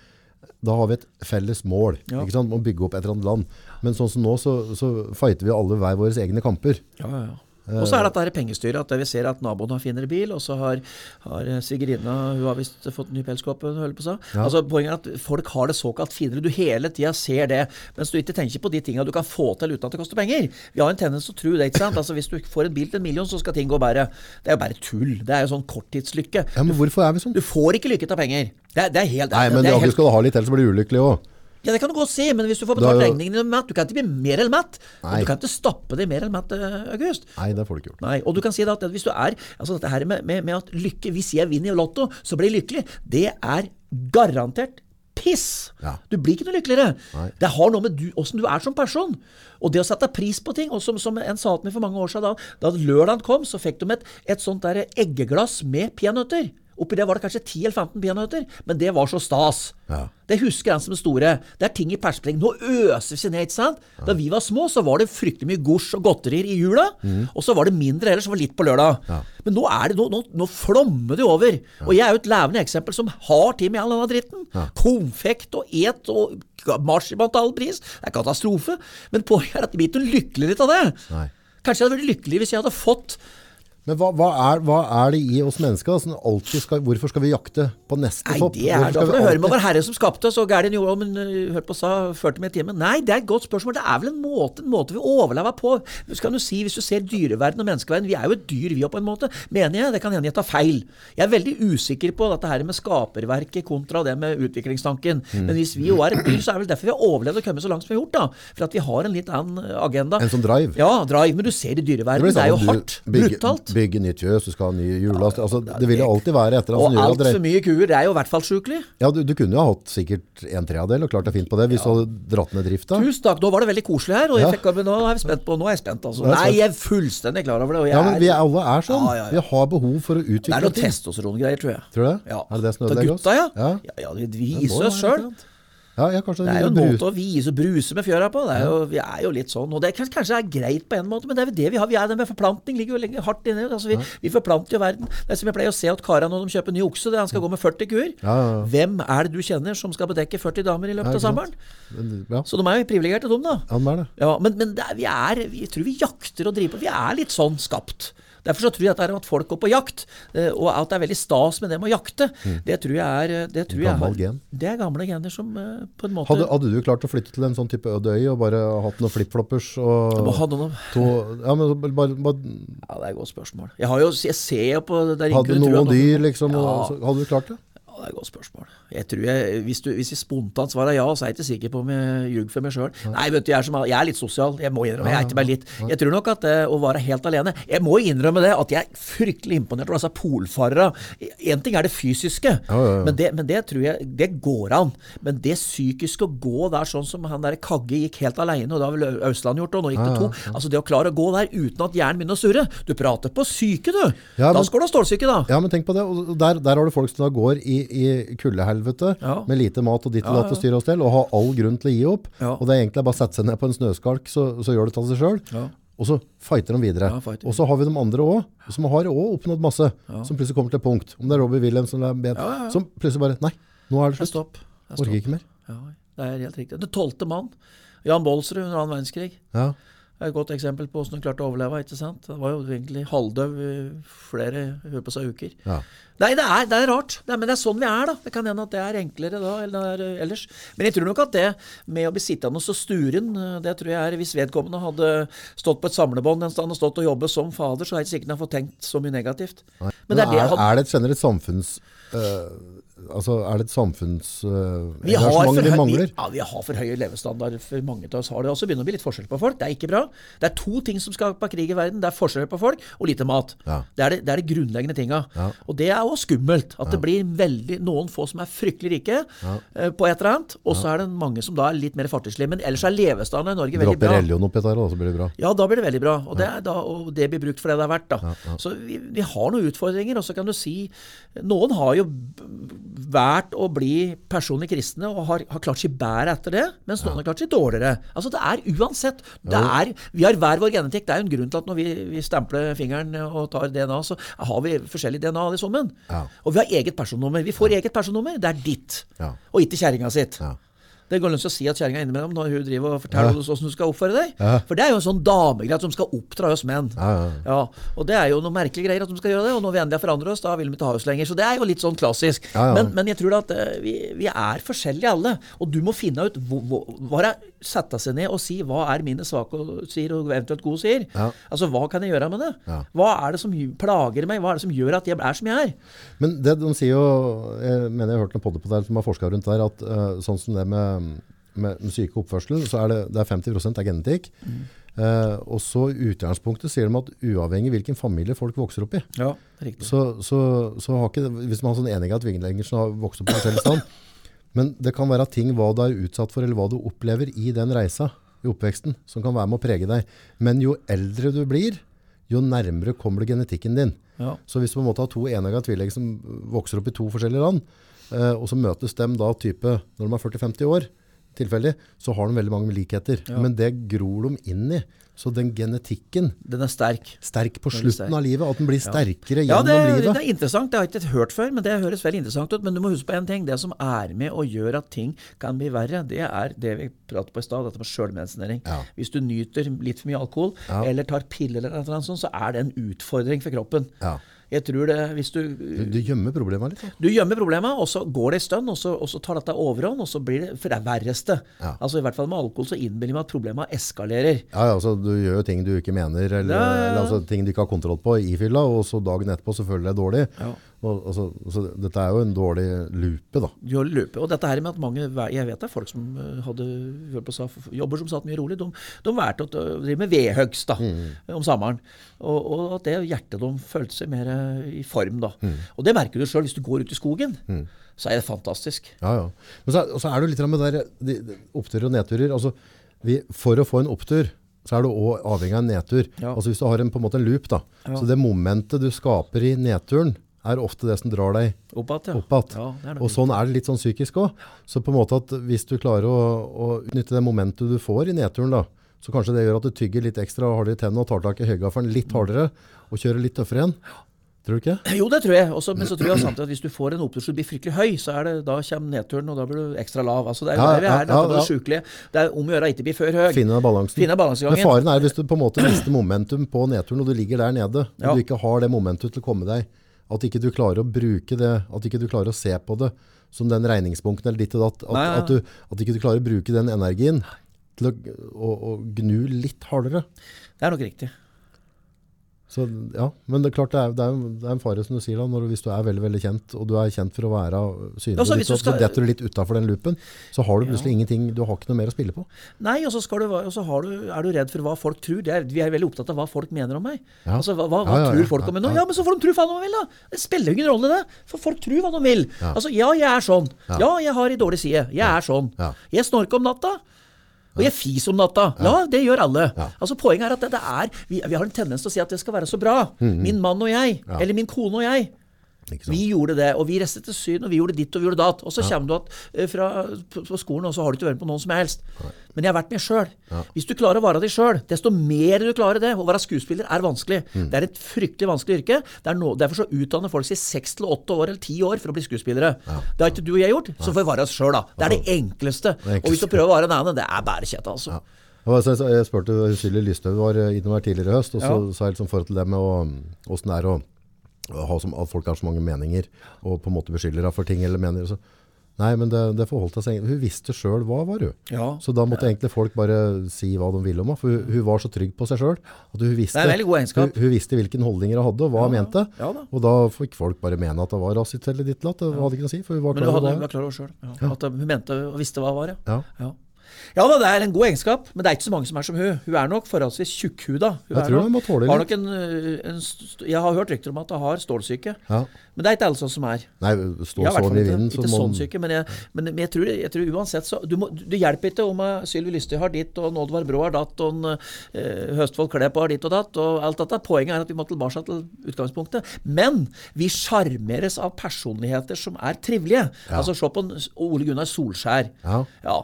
da har vi et felles mål Ja. ikke sant? om å bygge opp et eller annet land. Men sånn som nå, så, så fighter vi alle hver våre egne kamper. Ja, ja, ja. Og så er det dette her pengestyret, at vi ser at naboen har finere bil, og så har, har Sigrid-Rina hun har visst fått ny pelskåpe, si. Altså, poenget er at folk har det såkalt finere. Du hele tida ser det, mens du ikke tenker på de tinga du kan få til uten at det koster penger. Vi har en tendens til å tro det, ikke sant. Altså, hvis du får en bil til en million, så skal ting gå bedre. Det er jo bare tull. Det er jo sånn korttidslykke. Ja, men hvorfor er vi sånn? Du får ikke lykke av penger. Det det er helt Nei, men det helt, skal du ha litt så blir du ulykkelig òg. Ja, det kan du godt si, men hvis du får betalt jo- regningen din mett, du kan ikke bli mer eller mett. Nei. du kan ikke stappe deg mer eller mett, eh, August. Nei, det får du ikke gjort. Nei, og du kan si at hvis du er altså dette her med, med, med at lykke Hvis jeg vinner i Lotto, så blir jeg lykkelig. Det er garantert piss. Ja. Du blir ikke noe lykkeligere. Nei. Det har noe med du, åssen du er som person. Og det å sette pris på ting. Og som, som en sa til meg for mange år siden, da, da lørdagen kom, så fikk de et, et sånt der eggeglass med peanøtter. Oppi det var det kanskje 10 eller 15 peanøtter, men det var så stas. Ja. Det husker jeg som det store. Det er ting i perspektiv. Nå øser vi ned, ikke sant? Da vi var små, så var det fryktelig mye gors og godterier i jula, og så var det mindre ellers, så var litt på lørdag. Men nå er det, nå, nå, nå flommer det over. Og jeg er jo et levende eksempel som har tid med all denne dritten. Konfekt og et og marsipan til all pris. Det er katastrofe. Men poenget er at jeg blir ikke lykkelig litt av det. Nei. Kanskje jeg hadde vært lykkelig hvis jeg hadde fått Men hva, hva, er, hva er det i oss mennesker? alltid skal, hvorfor skal vi jakte på neste Nei, topp? det er da for å høre med vår Herre som skapte oss, og gæren gjorde om hun hørte på sa 40 med i timen. Nei, det er et godt spørsmål. Det er vel en måte, en måte vi overlever på. Skal du si, Hvis du ser dyreverden og menneskeverden, vi er jo et dyr vi òg, på en måte. Mener jeg. Det kan hende jeg tar feil. Jeg er veldig usikker på dette her med skaperverket kontra det med utviklingstanken. Mm. Men hvis vi jo er et dyr, så er det vel derfor vi har overlevd og kommet så langt som vi har gjort. da. For at vi har en litt annen agenda. En som drive. Ja, drive. Men du ser i dyreverden, det, det er jo hardt. Brutalt. Bygger nytt fjøs, du skal ha ny hjullast. Altså, det vil jo alltid være et eller Og annet som gjør at altfor mye kuer, det er jo i hvert fall sjukelig. Ja, du, du kunne jo ha hatt sikkert en tredjedel og klart deg fint på det hvis du hadde dratt ned drifta. Tusen takk. Nå var det veldig koselig her. Og jeg fikk, nå er vi spent på Nå er jeg spent, altså. Nei, jeg er fullstendig klar over det. Og Ja, men vi er, alle er sånn. Vi har behov for å utvikle ting. det er noe testosterongreier, tror jeg. Tror du det? Ja. Er det det som ødelegger oss? gutta, ja. Ja. ja, vi viser oss sjøl. Ja, ja, kanskje Det er jo en måte å vise og bruse med fjøra på. Det er jo, vi er jo litt sånn. Og det kan, kanskje er greit på en måte, men det er jo det vi har. Vi er det med forplantning ligger jo lenge hardt inne. Altså, vi, vi forplanter jo verden. Det er som jeg pleier å se at kara når de kjøper ny okse, det er han skal gå med 40 kuer. Ja, ja, ja. Hvem er det du kjenner som skal bedekke 40 damer i løpet av sommeren? Ja, Så de er jo privilegerte, de, da. det. Men, men det er, vi er, jeg tror vi jakter og driver på. Vi er litt sånn skapt. Derfor så tror jeg at, det er at folk går på jakt, eh, og at det er veldig stas med dem å jakte. Det tror jeg er det tror jeg Mm. Gammel har- gen. Det er gamle gener som eh, på en måte Hadde, hadde du klart å flytte til en sånn type øde øy og bare hatt noen flipfloppers og noen- to, ja, men bare, bare, Ja, det er et godt spørsmål. Jeg, har jo, jeg ser jo på der Hadde noen dyr, liksom? Og, Ja. så, hadde du klart det? Det er et godt spørsmål. Jeg tror jeg, hvis, du, hvis jeg spontant svarer ja, så er jeg ikke sikker på om jeg ljuger for meg sjøl. Nei, vet du, jeg er, som, jeg er litt sosial. Jeg må innrømme. Jeg er ikke bare litt. Jeg tror nok at det, å være helt alene Jeg må innrømme det, at jeg er fryktelig imponert over disse polfarerne. Én ting er det fysiske, Ja, ja, ja. Men, det, men det tror jeg det går an. Men det psykiske å gå der sånn som han der Kagge gikk helt alene, og det har vel Austland gjort, og nå gikk det to. Altså det å klare å gå der uten at hjernen begynner å surre. Du prater på syke, du. Ja, da skal du ha stålsyke, da. Ja, men tenk på det. Og der, der har du folk som da går i, i kuldehelvete Ja. med lite mat og ditt og datt og styre og stell, og har all grunn til å gi opp. Ja. Og det er egentlig bare å sette seg ned på en snøskalk, så, så gjør det av seg sjøl. Og så fighter de videre. Ja, og så har vi de andre òg, som har også oppnådd masse. Som plutselig kommer til et punkt. Om det er Robbie Williams eller ben, Ja, ja, ja. som plutselig bare Nei, nå er det Det slutt. stopp. Det er Orker ikke mer. Ja, det er helt riktig. Den tolvte mann. Jan Bolsrud under annen verdenskrig. Ja. Det er et godt eksempel på hvordan hun klarte å overleve. ikke sant? Det var jo egentlig halvdøv i flere hør på seg uker. Ja. Nei, det er, det er rart. Det er, men det er sånn vi er, da. Det kan hende at det er enklere da enn det er eh, ellers. Men jeg tror nok at det med å bli sittende så sturen, eh, det tror jeg er Hvis vedkommende hadde stått på et samlebånd en stand og stått og jobbet som fader, så er jeg ikke sikkert han har fått tenkt så mye negativt. Men, Men det er det er, han- er det et generelt samfunns... øh, altså, er det et samfunns uh, Vi engasjement vi høy- vi, ja, vi har for høy levestandard. For mange av oss har det også. Begynner å bli litt forskjell på folk. Det er ikke bra. Det er to ting som skaper krig i verden. Det er forskjell på folk og lite mat. Ja. Det, er det, det er det, grunnleggende tinga. Ja. Og det er jo skummelt. At det blir veldig, noen få som er fryktelig rike uh, på et eller annet, og så er det mange som da er litt mer fattigslige. Men ellers er levestandarden i Norge veldig Dropper bra. religion oppi dette, her, da, så blir det bra. Ja, da blir det veldig bra. Og det, er da, og det blir brukt for det det er verdt. da. Så vi, vi har noen utfordringer. Og så kan du si Noen har jo vært å bli personlig kristne og har, har klart seg bedre etter det, mens noen har klart seg dårligere. Altså Det er uansett det er, Vi har hver vår genetikk. Det er jo en grunn til at når vi, vi stempler fingeren og tar DNA, så har vi forskjellig DNA alle sammen. Ja. Og vi har eget personnummer. Vi får eget personnummer. Det er ditt, og ikke kjerringa sitt. Det går til å si at kjerringa innimellom når hun driver og forteller oss hvordan du skal oppføre deg. For det er jo en sånn damegreie at de skal oppdra oss menn. Ja, ja, Ja, og det er jo noen merkelige greier at de skal gjøre det. Og når vi endelig har forandret oss, da vil de ikke ha oss lenger. Så det er jo litt sånn klassisk. Men, men jeg tror at eh, vi, vi er forskjellige alle. Og du må finne ut hvor, hvor, Bare sette seg ned og si hva er mine svake sider og eventuelt gode sider. Ja. Altså hva kan jeg gjøre med det? Ja. Hva er det som plager meg? Hva er det som gjør at jeg er som jeg er? Men det de sier jo, jeg mener jeg har hørt noen podder på der som har forska rundt der, at uh, sånn som det med, med, med syke oppførsel, så er det, det er 50 er genetikk. Eh, og så i utgangspunktet sier de at uavhengig hvilken familie folk vokser opp i, Ja, så, så, så har ikke, hvis man har sånn enighet at Vingelengersen har vokst opp i forskjellig stand, men det kan være ting hva du er utsatt for, eller hva du opplever i den reisa, i oppveksten, som kan være med å prege deg. Men jo eldre du blir, jo nærmere kommer du genetikken din. Ja. Så hvis du på en måte har to enegga tvillinger som vokser opp i to forskjellige land, eh, og så møtes de da type når de er 40-50 år, tilfeldig, så har de veldig mange likheter. Ja. Men det gror de inn i. Så den genetikken, Den er sterk. sterk på er slutten sterk. av livet, at den blir sterkere Ja, gjennom det, det livet. er interessant. Det har jeg ikke hørt før, men det høres veldig interessant ut. Men du må huske på en ting. Det som er med og gjør at ting kan bli verre, det er det vi pratet på i stad, dette med sjølmedisinering. Ja. Hvis du nyter litt for mye alkohol, Ja. eller tar piller, eller noe sånt, så er det en utfordring for kroppen. Ja. Jeg tror det, hvis du, Du, du gjemmer problemet litt. Da. du gjemmer problemet, og så går det en stund, og så, og så tar dette overhånd, og så blir det For det er verreste. Ja. Altså I hvert fall med alkohol så innbiller meg at problemet eskalerer. Ja, ja, altså, du gjør jo ting du ikke mener, eller, Ja, ja, ja. eller altså, ting du ikke har kontroll på i fylla, og så dagen etterpå så føler du deg dårlig. Og, altså, så dette er jo en dårlig lupe, da. Dårlig lupe. Og dette her med at mange, jeg vet det er folk som eh, hadde på, jobber som satt mye rolig, de, de valgte å drive med vedhøgst mm. om sommeren. Og, og at det hjertet de følte seg mer eh, i form da. Og det merker du selv hvis du går ut i skogen. Så er det fantastisk. Ja, ja. Men så, og så er det litt med der, de, de, oppturer og nedturer. Altså, vi, for å få en opptur, så er det også avhengig av en nedtur. Ja. Altså hvis du har en, på en måte en loop, da. Så det momentet du skaper i nedturen, er ofte det som drar deg Opp igjen, ja. Ja, det og sånn er det litt sånn psykisk òg. Så på en måte at hvis du klarer å, å utnytte det momentet du får i nedturen, da, så kanskje det gjør at du tygger litt ekstra hardere i tennene og tar tak i høygaffelen litt hardere og kjører litt tøffere igjen. Tror du ikke? Jo, det tror jeg. Også, men så tror jeg samtidig at hvis du får en opptur som blir fryktelig høy, så er det, da kommer nedturen, og da blir du ekstra lav. Altså, det er jo Ja, det vi er. ja, Ja, ja, ja. Det er om å gjøre å ikke bli før høy. Finne balansen. Finne Men faren er hvis du på en måte mister momentum på nedturen, og du ligger der nede, og du ikke har det momentum til å komme deg, at ikke du klarer å bruke det, at ikke du klarer å se på det som den regningsbunken eller ditt og datt, at, Nei, ja. at, du, at ikke du klarer å bruke den energien til å, å, å gnu litt hardere. Det er nok riktig. Så, ja, men det er klart det er, det er, det er en fare som du sier da, når, hvis du er veldig, veldig kjent, og du er kjent for å være synlig, så, skal- så detter du litt utenfor den loopen, så har du plutselig ingenting, du har ikke noe mer å spille på. Nei, og så, du, og så du, er du redd for hva folk tror. Det er, vi er veldig opptatt av hva folk mener om meg. Ja. Altså, Hva, hva, Ja, ja, ja, tror folk ja, om meg nå? ja. Ja, men så får de tro faen hva de vil, da! Det spiller jo ingen rolle, det. For folk tror hva de vil. Ja. Altså, ja, jeg er sånn. Ja. Ja, jeg har ei dårlig side. Jeg er sånn. Ja. Jeg snorker om natta. Og jeg fiser om natta. Ja, det gjør alle. Ja. Altså Poenget er at det, det er vi, vi har en tendens til å si at det skal være så bra. Min mann og jeg. Mm. Eller min kone og jeg. Vi gjorde det, og vi reiste til Syden, og vi gjorde ditt og vi gjorde datt. Og så kommer du at, eh, fra, på, skolen, og så har du ikke vært på noen som helst. Men jeg har vært med sjøl. Hvis du klarer å være deg sjøl, desto mer du klarer det Å være skuespiller er vanskelig. Mm. Det er et fryktelig vanskelig yrke. Det no, derfor så utdanner folk seg seks til åtte år eller ti år for å bli skuespillere. Det har ikke du og jeg gjort, så får vi være oss sjøl, da. Det er det enkleste. det enkleste. Og hvis du prøver å være en annen, det er bare kjett, altså. Ja. Jeg spurte Silje Lysthaug var eh, innom her tidligere i høst, og så Ja. sa jeg liksom forhold til det med å, det er å, som, at folk har så mange meninger, og på en måte beskylder deg for ting eller mener. Så, Nei, men det, det forholdt seg Hun visste sjøl hva var hun. Ja. Så da måtte egentlig folk bare si hva de ville om henne. For hun, hun var så trygg på seg sjøl at hun visste, Det hun, hun visste hvilken holdninger hun hadde, og hva hun Ja, mente. ja da. Og da fikk folk bare mene at det var rasist eller ditt eller datt. Det hadde ikke noe å si, for hun var Men klar over hadde, hva hun det var klar over sjøl. Ja. At hun mente og visste hva hun var. Ja. Ja. Ja. ja da, det er en god egenskap, men det er ikke så mange som er som hun. Hun er nok forholdsvis tjukkhuda. Hun Jeg tror hun må tåle har litt. en, en, Jeg har hørt rykter om at hun har stålsyke. Ja. Men det er ikke alle sånn som er. Nei, stål har sånn i vinden. ikke så sånn syke, men, jeg, men, jeg, tror, jeg tror uansett så Du, må, du hjelper ikke om eh, Sylvi Lystøy har ditt, og Oddvar Brå har datt, og eh, Høstfold Kleppa har ditt og datt, og alt dette. Poenget er at vi må tilbake til utgangspunktet. Men vi sjarmeres av personligheter som er trivelige. Altså Se på en Ole Gunnar Solskjær. Ja. Ja,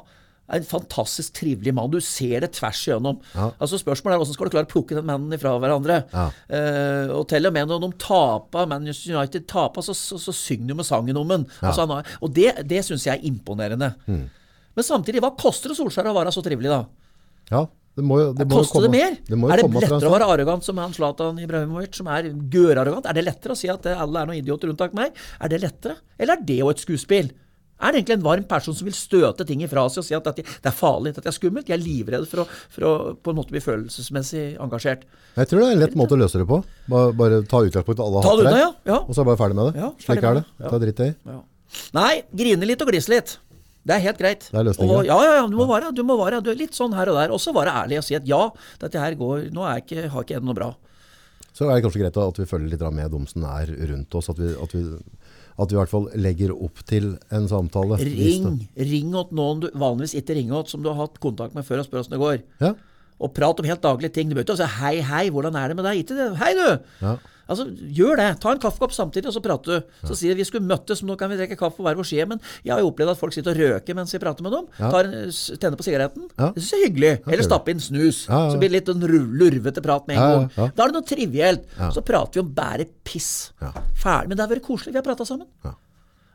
En fantastisk trivelig mann. Du ser det tvers igjennom. Ja. Altså Spørsmålet er hvordan skal du klare å plukke den mannen ifra hverandre. Ja. Eh, og til og med når de taper, Manchester United taper, så, så, så synger de med sangen om den. Altså, han har, og det, det syns jeg er imponerende. Mm. Men samtidig, hva koster det Solskjær å være så trivelig, da? ja, det må det må Koster det mer? Det er det lettere å være arrogant som han Zlatan Ibrahimovic, som er gørarrogant? Er det lettere å si at alle er noen idioter rundt meg? Er det lettere? Eller er det jo et skuespill? Er det egentlig en varm person som vil støte ting ifra seg og si at det er farlig, at det er skummelt? Jeg er livredd for å, for å på en måte bli følelsesmessig engasjert. Jeg tror det er en lett måte å løse det på. Bare, bare ta utgangspunkt i alle hater deg, ja. ja. og så er bare ferdig med det. Ja, ferdig Slik er det. det. Ta dritt i. Ja. Nei, grine litt og glise litt. Det er helt greit. Det er løsningen. Og, ja, ja, ja, du må være, du må være du er litt sånn her og der. Og så være ærlig og si at ja, dette her går Nå er ikke, har ikke jeg det noe bra. Så er det kanskje greit at vi følger litt med dem som er rundt oss. At vi, at vi, at vi i hvert fall legger opp til en samtale. Ring. Ring åt noen du vanligvis ikke ringer åt, som du har hatt kontakt med før og spør åssen det går. Ja, Og prat om helt daglige ting. Du bør ikke si 'hei, hei, hvordan er det med deg?' Ikke det. 'Hei, du!' ja. Altså, Gjør det. Ta en kaffekopp samtidig, og så prater du. Så sier de vi skulle møttes, men nå kan vi drikke kaffe på hver vår side. Men jeg har jo opplevd at folk sitter og røker mens vi prater med dem. Ja. Tar en, tenner på sigaretten. Ja. Det syns jeg er hyggelig. Eller stappe inn snus. Ja, ja. Så blir det litt en lurvete prat med en Ja, ja, gang. Da er det noe trivielt. Ja. Så prater vi om bare piss. Ja. Ferdig. Men det har vært koselig. Vi har prata sammen. Ja.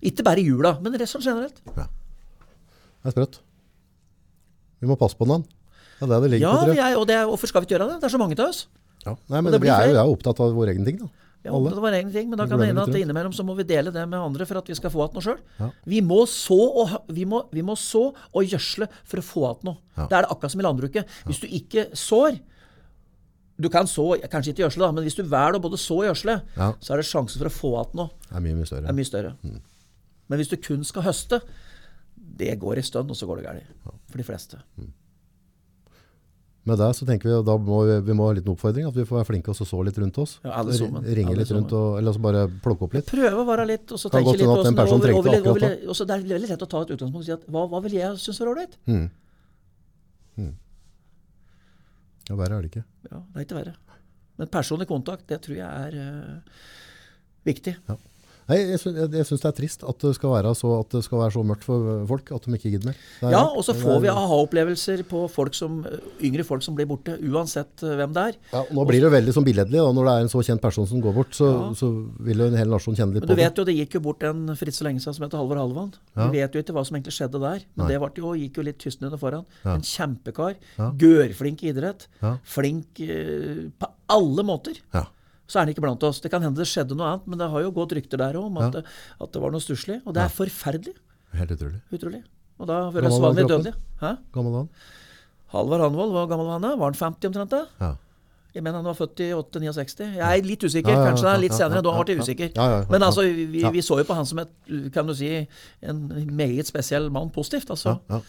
Ikke bare i jula, men resten generelt. Det er sprøtt. Vi må passe på den. Det er det Ja, på, er, og det hvorfor skal vi ikke gjøre det? Det er så mange av oss. Ja. Nei, men det vi er jo er opptatt av våre egne ting, da. Vi er opptatt av våre egen ting, men da kan det hende at innimellom så må vi dele det med andre for at vi skal få igjen noe sjøl. Ja. Vi, må så og, ha- vi, vi må så og gjødsle for å få igjen noe. Ja. Det er det akkurat som i landbruket. Hvis du ikke sår Du kan så, kanskje ikke gjødsle, men hvis du velger å både så og gjødsle, Ja. så er det sjansen for å få igjen noe Det er mye, mye større. er mye større. Men hvis du kun skal høste, det går i stund, og så går det galt. For de fleste. Med det så tenker vi at da må vi, vi må ha en liten oppfordring, at vi får være flinke og så så litt rundt oss. Ja, alle sammen. Ringe litt rundt, og, eller så bare plukke opp litt. Prøve å være litt, og så tenke litt på personen og- og- og- og- og så Det er veldig lett å ta et utgangspunkt og si at hva, hva vil jeg synes er ålreit? Mm. Mm. Ja, verre er det ikke. Ja, det er ikke verre. Men personlig kontakt, det tror jeg er uh, viktig. Nei, jeg, jeg, syns det er trist at det skal være så, at det skal være så mørkt for folk at de ikke gidder mer. Er Ja, og så får vi aha-opplevelser på folk som, eh, yngre folk som blir borte, uansett eh, hvem det er. Ja, nå blir det veldig sånn billedlig da, når det er en så kjent person som går bort, så, Ja. så vil jo en hel nasjon kjenne litt Men på du vet jo, det gikk jo bort en for ikke så lenge siden som heter Halvor Halvand. Ja. Vi vet jo ikke hva som egentlig skjedde der, men Nei. det jo, gikk jo litt tystende foran. En kjempekar. Gørflink i idrett. Flink uh, på alle måter. Ja. Så er han ikke blant oss. Det kan hende det skjedde noe annet, men det har jo gått rykter der òg om at, Ja. det, at det var noe stusslig. Og det er forferdelig. Helt utrolig. Utrolig. Og da høres vanlig dødelig. Hæ? Gammel han? Halvard Hanvold, hvor gammel var han da? Var han 50 omtrent da? Ja. Jeg mener han var født i 8-69. Jeg er litt usikker. Kanskje det er litt senere. Da ble jeg usikker. Men altså, vi, vi så jo på han som et, kan du si, en meget spesiell mann positivt. Altså. ja.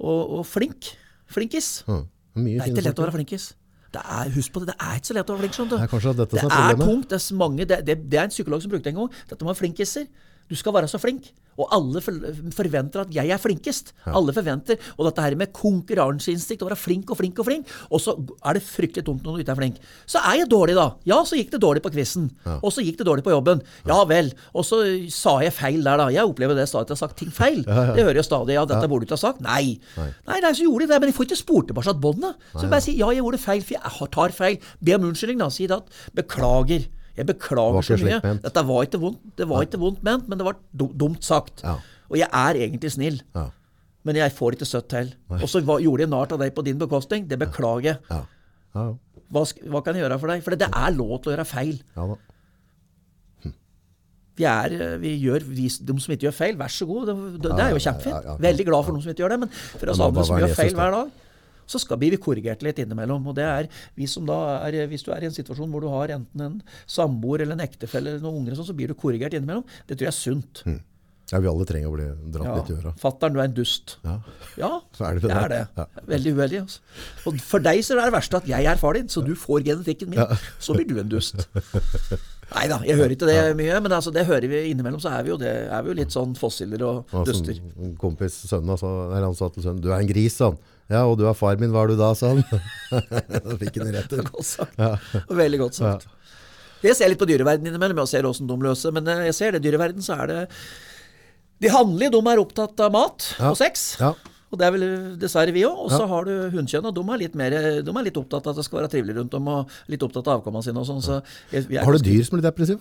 Og, og flink. Flinkis. Det er ikke lett å være flinkis. Det er, husk på det, det er ikke så lett å være flink. Sånn, Det er Det er tungt. Det er, mange, det, det, det er en psykolog som brukte det en gang. Dette med flinkiser. Du skal være så flink. Og alle forventer at jeg er flinkest. Alle forventer. Og dette her med konkurranseinstinkt, å være flink og flink og flink. Og så er det fryktelig tungt når du ikke er flink. Så er jeg dårlig, da. Ja, så gikk det dårlig på quizen. Og så gikk det dårlig på jobben. Ja vel. Og så sa jeg feil der, da. Jeg opplever det stadig at jeg har sagt ting feil. Det hører jeg stadig. Ja, dette burde du ikke ha sagt. Nei. Nei. Nei, nei, så gjorde de det. Men jeg får ikke spurt tilbake båndet. Så bare si ja, jeg gjorde feil, for jeg tar feil. Be om unnskyldning, da. Si det at beklager. Jeg beklager så mye. Dette var ikke vondt, det var ikke vondt ment, men det var dumt sagt. Ja. Og jeg er egentlig snill, Ja. men jeg får ikke søtt til. Og så gjorde jeg narr av deg på din bekostning. Det beklager jeg. Ja. Hva, hva kan jeg gjøre for deg? For det er lov til å gjøre feil. ja da. Vi er, vi gjør, vi, De som ikke gjør feil, vær så god. Det, det, er jo kjempefint. Veldig glad for noen som ikke gjør det. Men for oss andre som gjør feil hver dag, så skal bli vi korrigert litt innimellom. Og det er vi som da er, Hvis du er i en situasjon hvor du har enten en samboer eller en ektefelle eller noen unger, sånn, så blir du korrigert innimellom. Det tror jeg er sunt. Ja, vi alle trenger å bli dratt Ja. litt i øra. Fatter'n, du er en dust. Ja. Ja, Så er det det er det. Ja. Veldig uheldig. Altså. Og for deg så er det verste at jeg er far din, så du får genetikken min. Så blir du en dust. Nei da, jeg hører ikke det mye, men altså, det hører vi innimellom. Så er vi jo, det, er vi jo litt sånn fossiler og duster. en kompis sønnen altså, eller han sa til sønnen, du er en gris, han. Ja, og du er far min, hva er du da, sa han. da fikk han rett til. Godt sagt. Veldig godt sagt. Jeg ser litt på dyreverden innimellom, jeg ser åssen de løser, men eh, jeg ser det. I dyreverden så er det De handlige, de er opptatt av mat Ja. og sex. Ja. Og det er vel dessverre vi òg. Og så Ja. har du hunnkjønn, og de er, mer, de er litt opptatt av at det skal være trivelig rundt dem, og litt opptatt av avkommene sine og sånn. Så Har du dyr som blir depressive?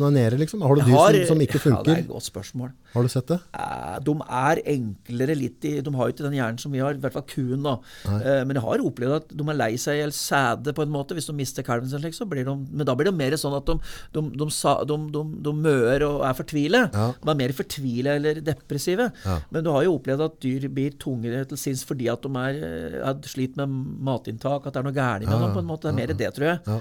Som er nede, liksom? Har du dyr har- som, som ikke Ja, det er et godt spørsmål. Har du sett det? Eh, De er enklere litt i De har jo ikke den hjernen som vi har, i hvert fall kuen. da. Eh, Men jeg har opplevd at de er lei seg eller sæde på en måte. Hvis de mister kalven sin, så blir de Men da blir det mer sånn at de, de, de, de, de, de møer og er fortvile. Ja. De er mer fortvile eller depressive. Ja. Men du har jo opplevd at dyr blir tungere til sinns fordi at de er, er sliter med matinntak, at det er noe gærent med Ja, dem. på en måte. Det er mer det, tror jeg.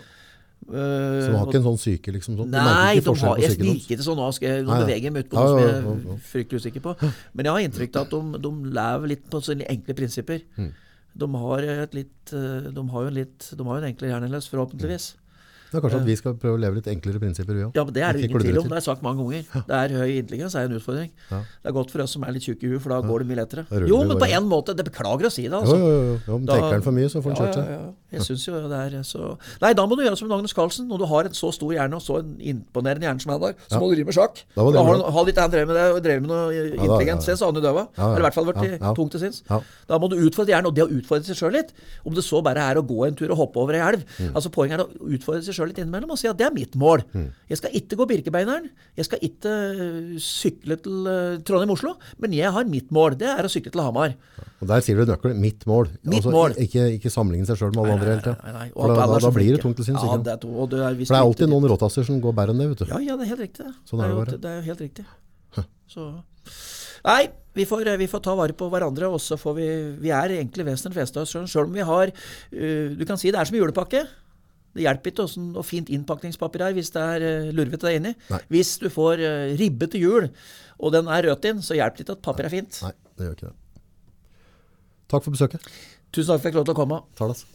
Ja. Eh, Så de har ikke en sånn syke, liksom? Sånn. Nei, de har, jeg virker ikke sånn. Skal jeg, nå beveger jeg meg ut på Ja, noe som ja, jeg er fryktelig usikker på. Men jeg har inntrykk av at de, de lever litt på sine enkle prinsipper. Mm. De har et litt eh, De har jo en litt De har jo en enklere hjerneløs, forhåpentligvis. Det er kanskje at vi skal prøve å leve litt enklere prinsipper, vi òg. Ja, men Det er det ingen tvil om. Det har jeg sagt mange ganger. Det er Høy intelligens er en utfordring. Ja. Det er godt for oss som er litt tjukke i huet, for da går det mye lettere. Jo, men på en måte. Det beklager å si det, Jo, altså. jo, jo. jo. Men Da- tenker han for mye, så får Ja, kjørt seg. Jeg synes jo det er så Nei, da må du gjøre som Agnes Carlsen. Når du har en så stor hjerne og så en imponerende hjerne som han har, så må du drive med sjakk. Da Da, det har bra. han, drevet med det og drevet med noe intelligent, ja, ja. så han jo ja. Eller i hvert fall ja. tungt til sinns. Da må du utfordre hjernen, og det å utfordre seg sjøl litt. Om det så bare er å gå en tur og hoppe over ei elv. Mm. Altså Poenget er å utfordre seg sjøl litt innimellom og si at det er mitt mål. Mm. Jeg skal ikke gå Birkebeineren. Jeg skal ikke øh, sykle til øh, Trondheim-Oslo. Men jeg har mitt mål. Det er å sykle til Hamar. Og der sier du nøkkelen. Mitt mål. Mitt altså, mål. Ikke, ikke sammenligne seg sjøl med alle andre hele tida. Da, da, er da blir det tungt til sinns. Ja, det er, to- det er, For det er alltid noen råtasser som går bedre enn det, vet du. Ja, ja, det er helt riktig. det. Sånn er det jo- bare. det er jo helt riktig. Så Nei, vi får, vi får ta vare på hverandre, og så får vi Vi er egentlig vesentlig fleste av oss sjøl. Sjøl om vi har uh, Du kan si det er som julepakke. Det hjelper ikke hvordan og fint innpakningspapir er hvis det er uh, lurvete der inni. Nei. Hvis du får uh, ribbe til jul, og den er rødt inn, så hjelper det ikke at papir er fint. Nei, det gjør ikke det. Takk for besøket. Tusen takk for at jeg fikk lov til å komme. Talas.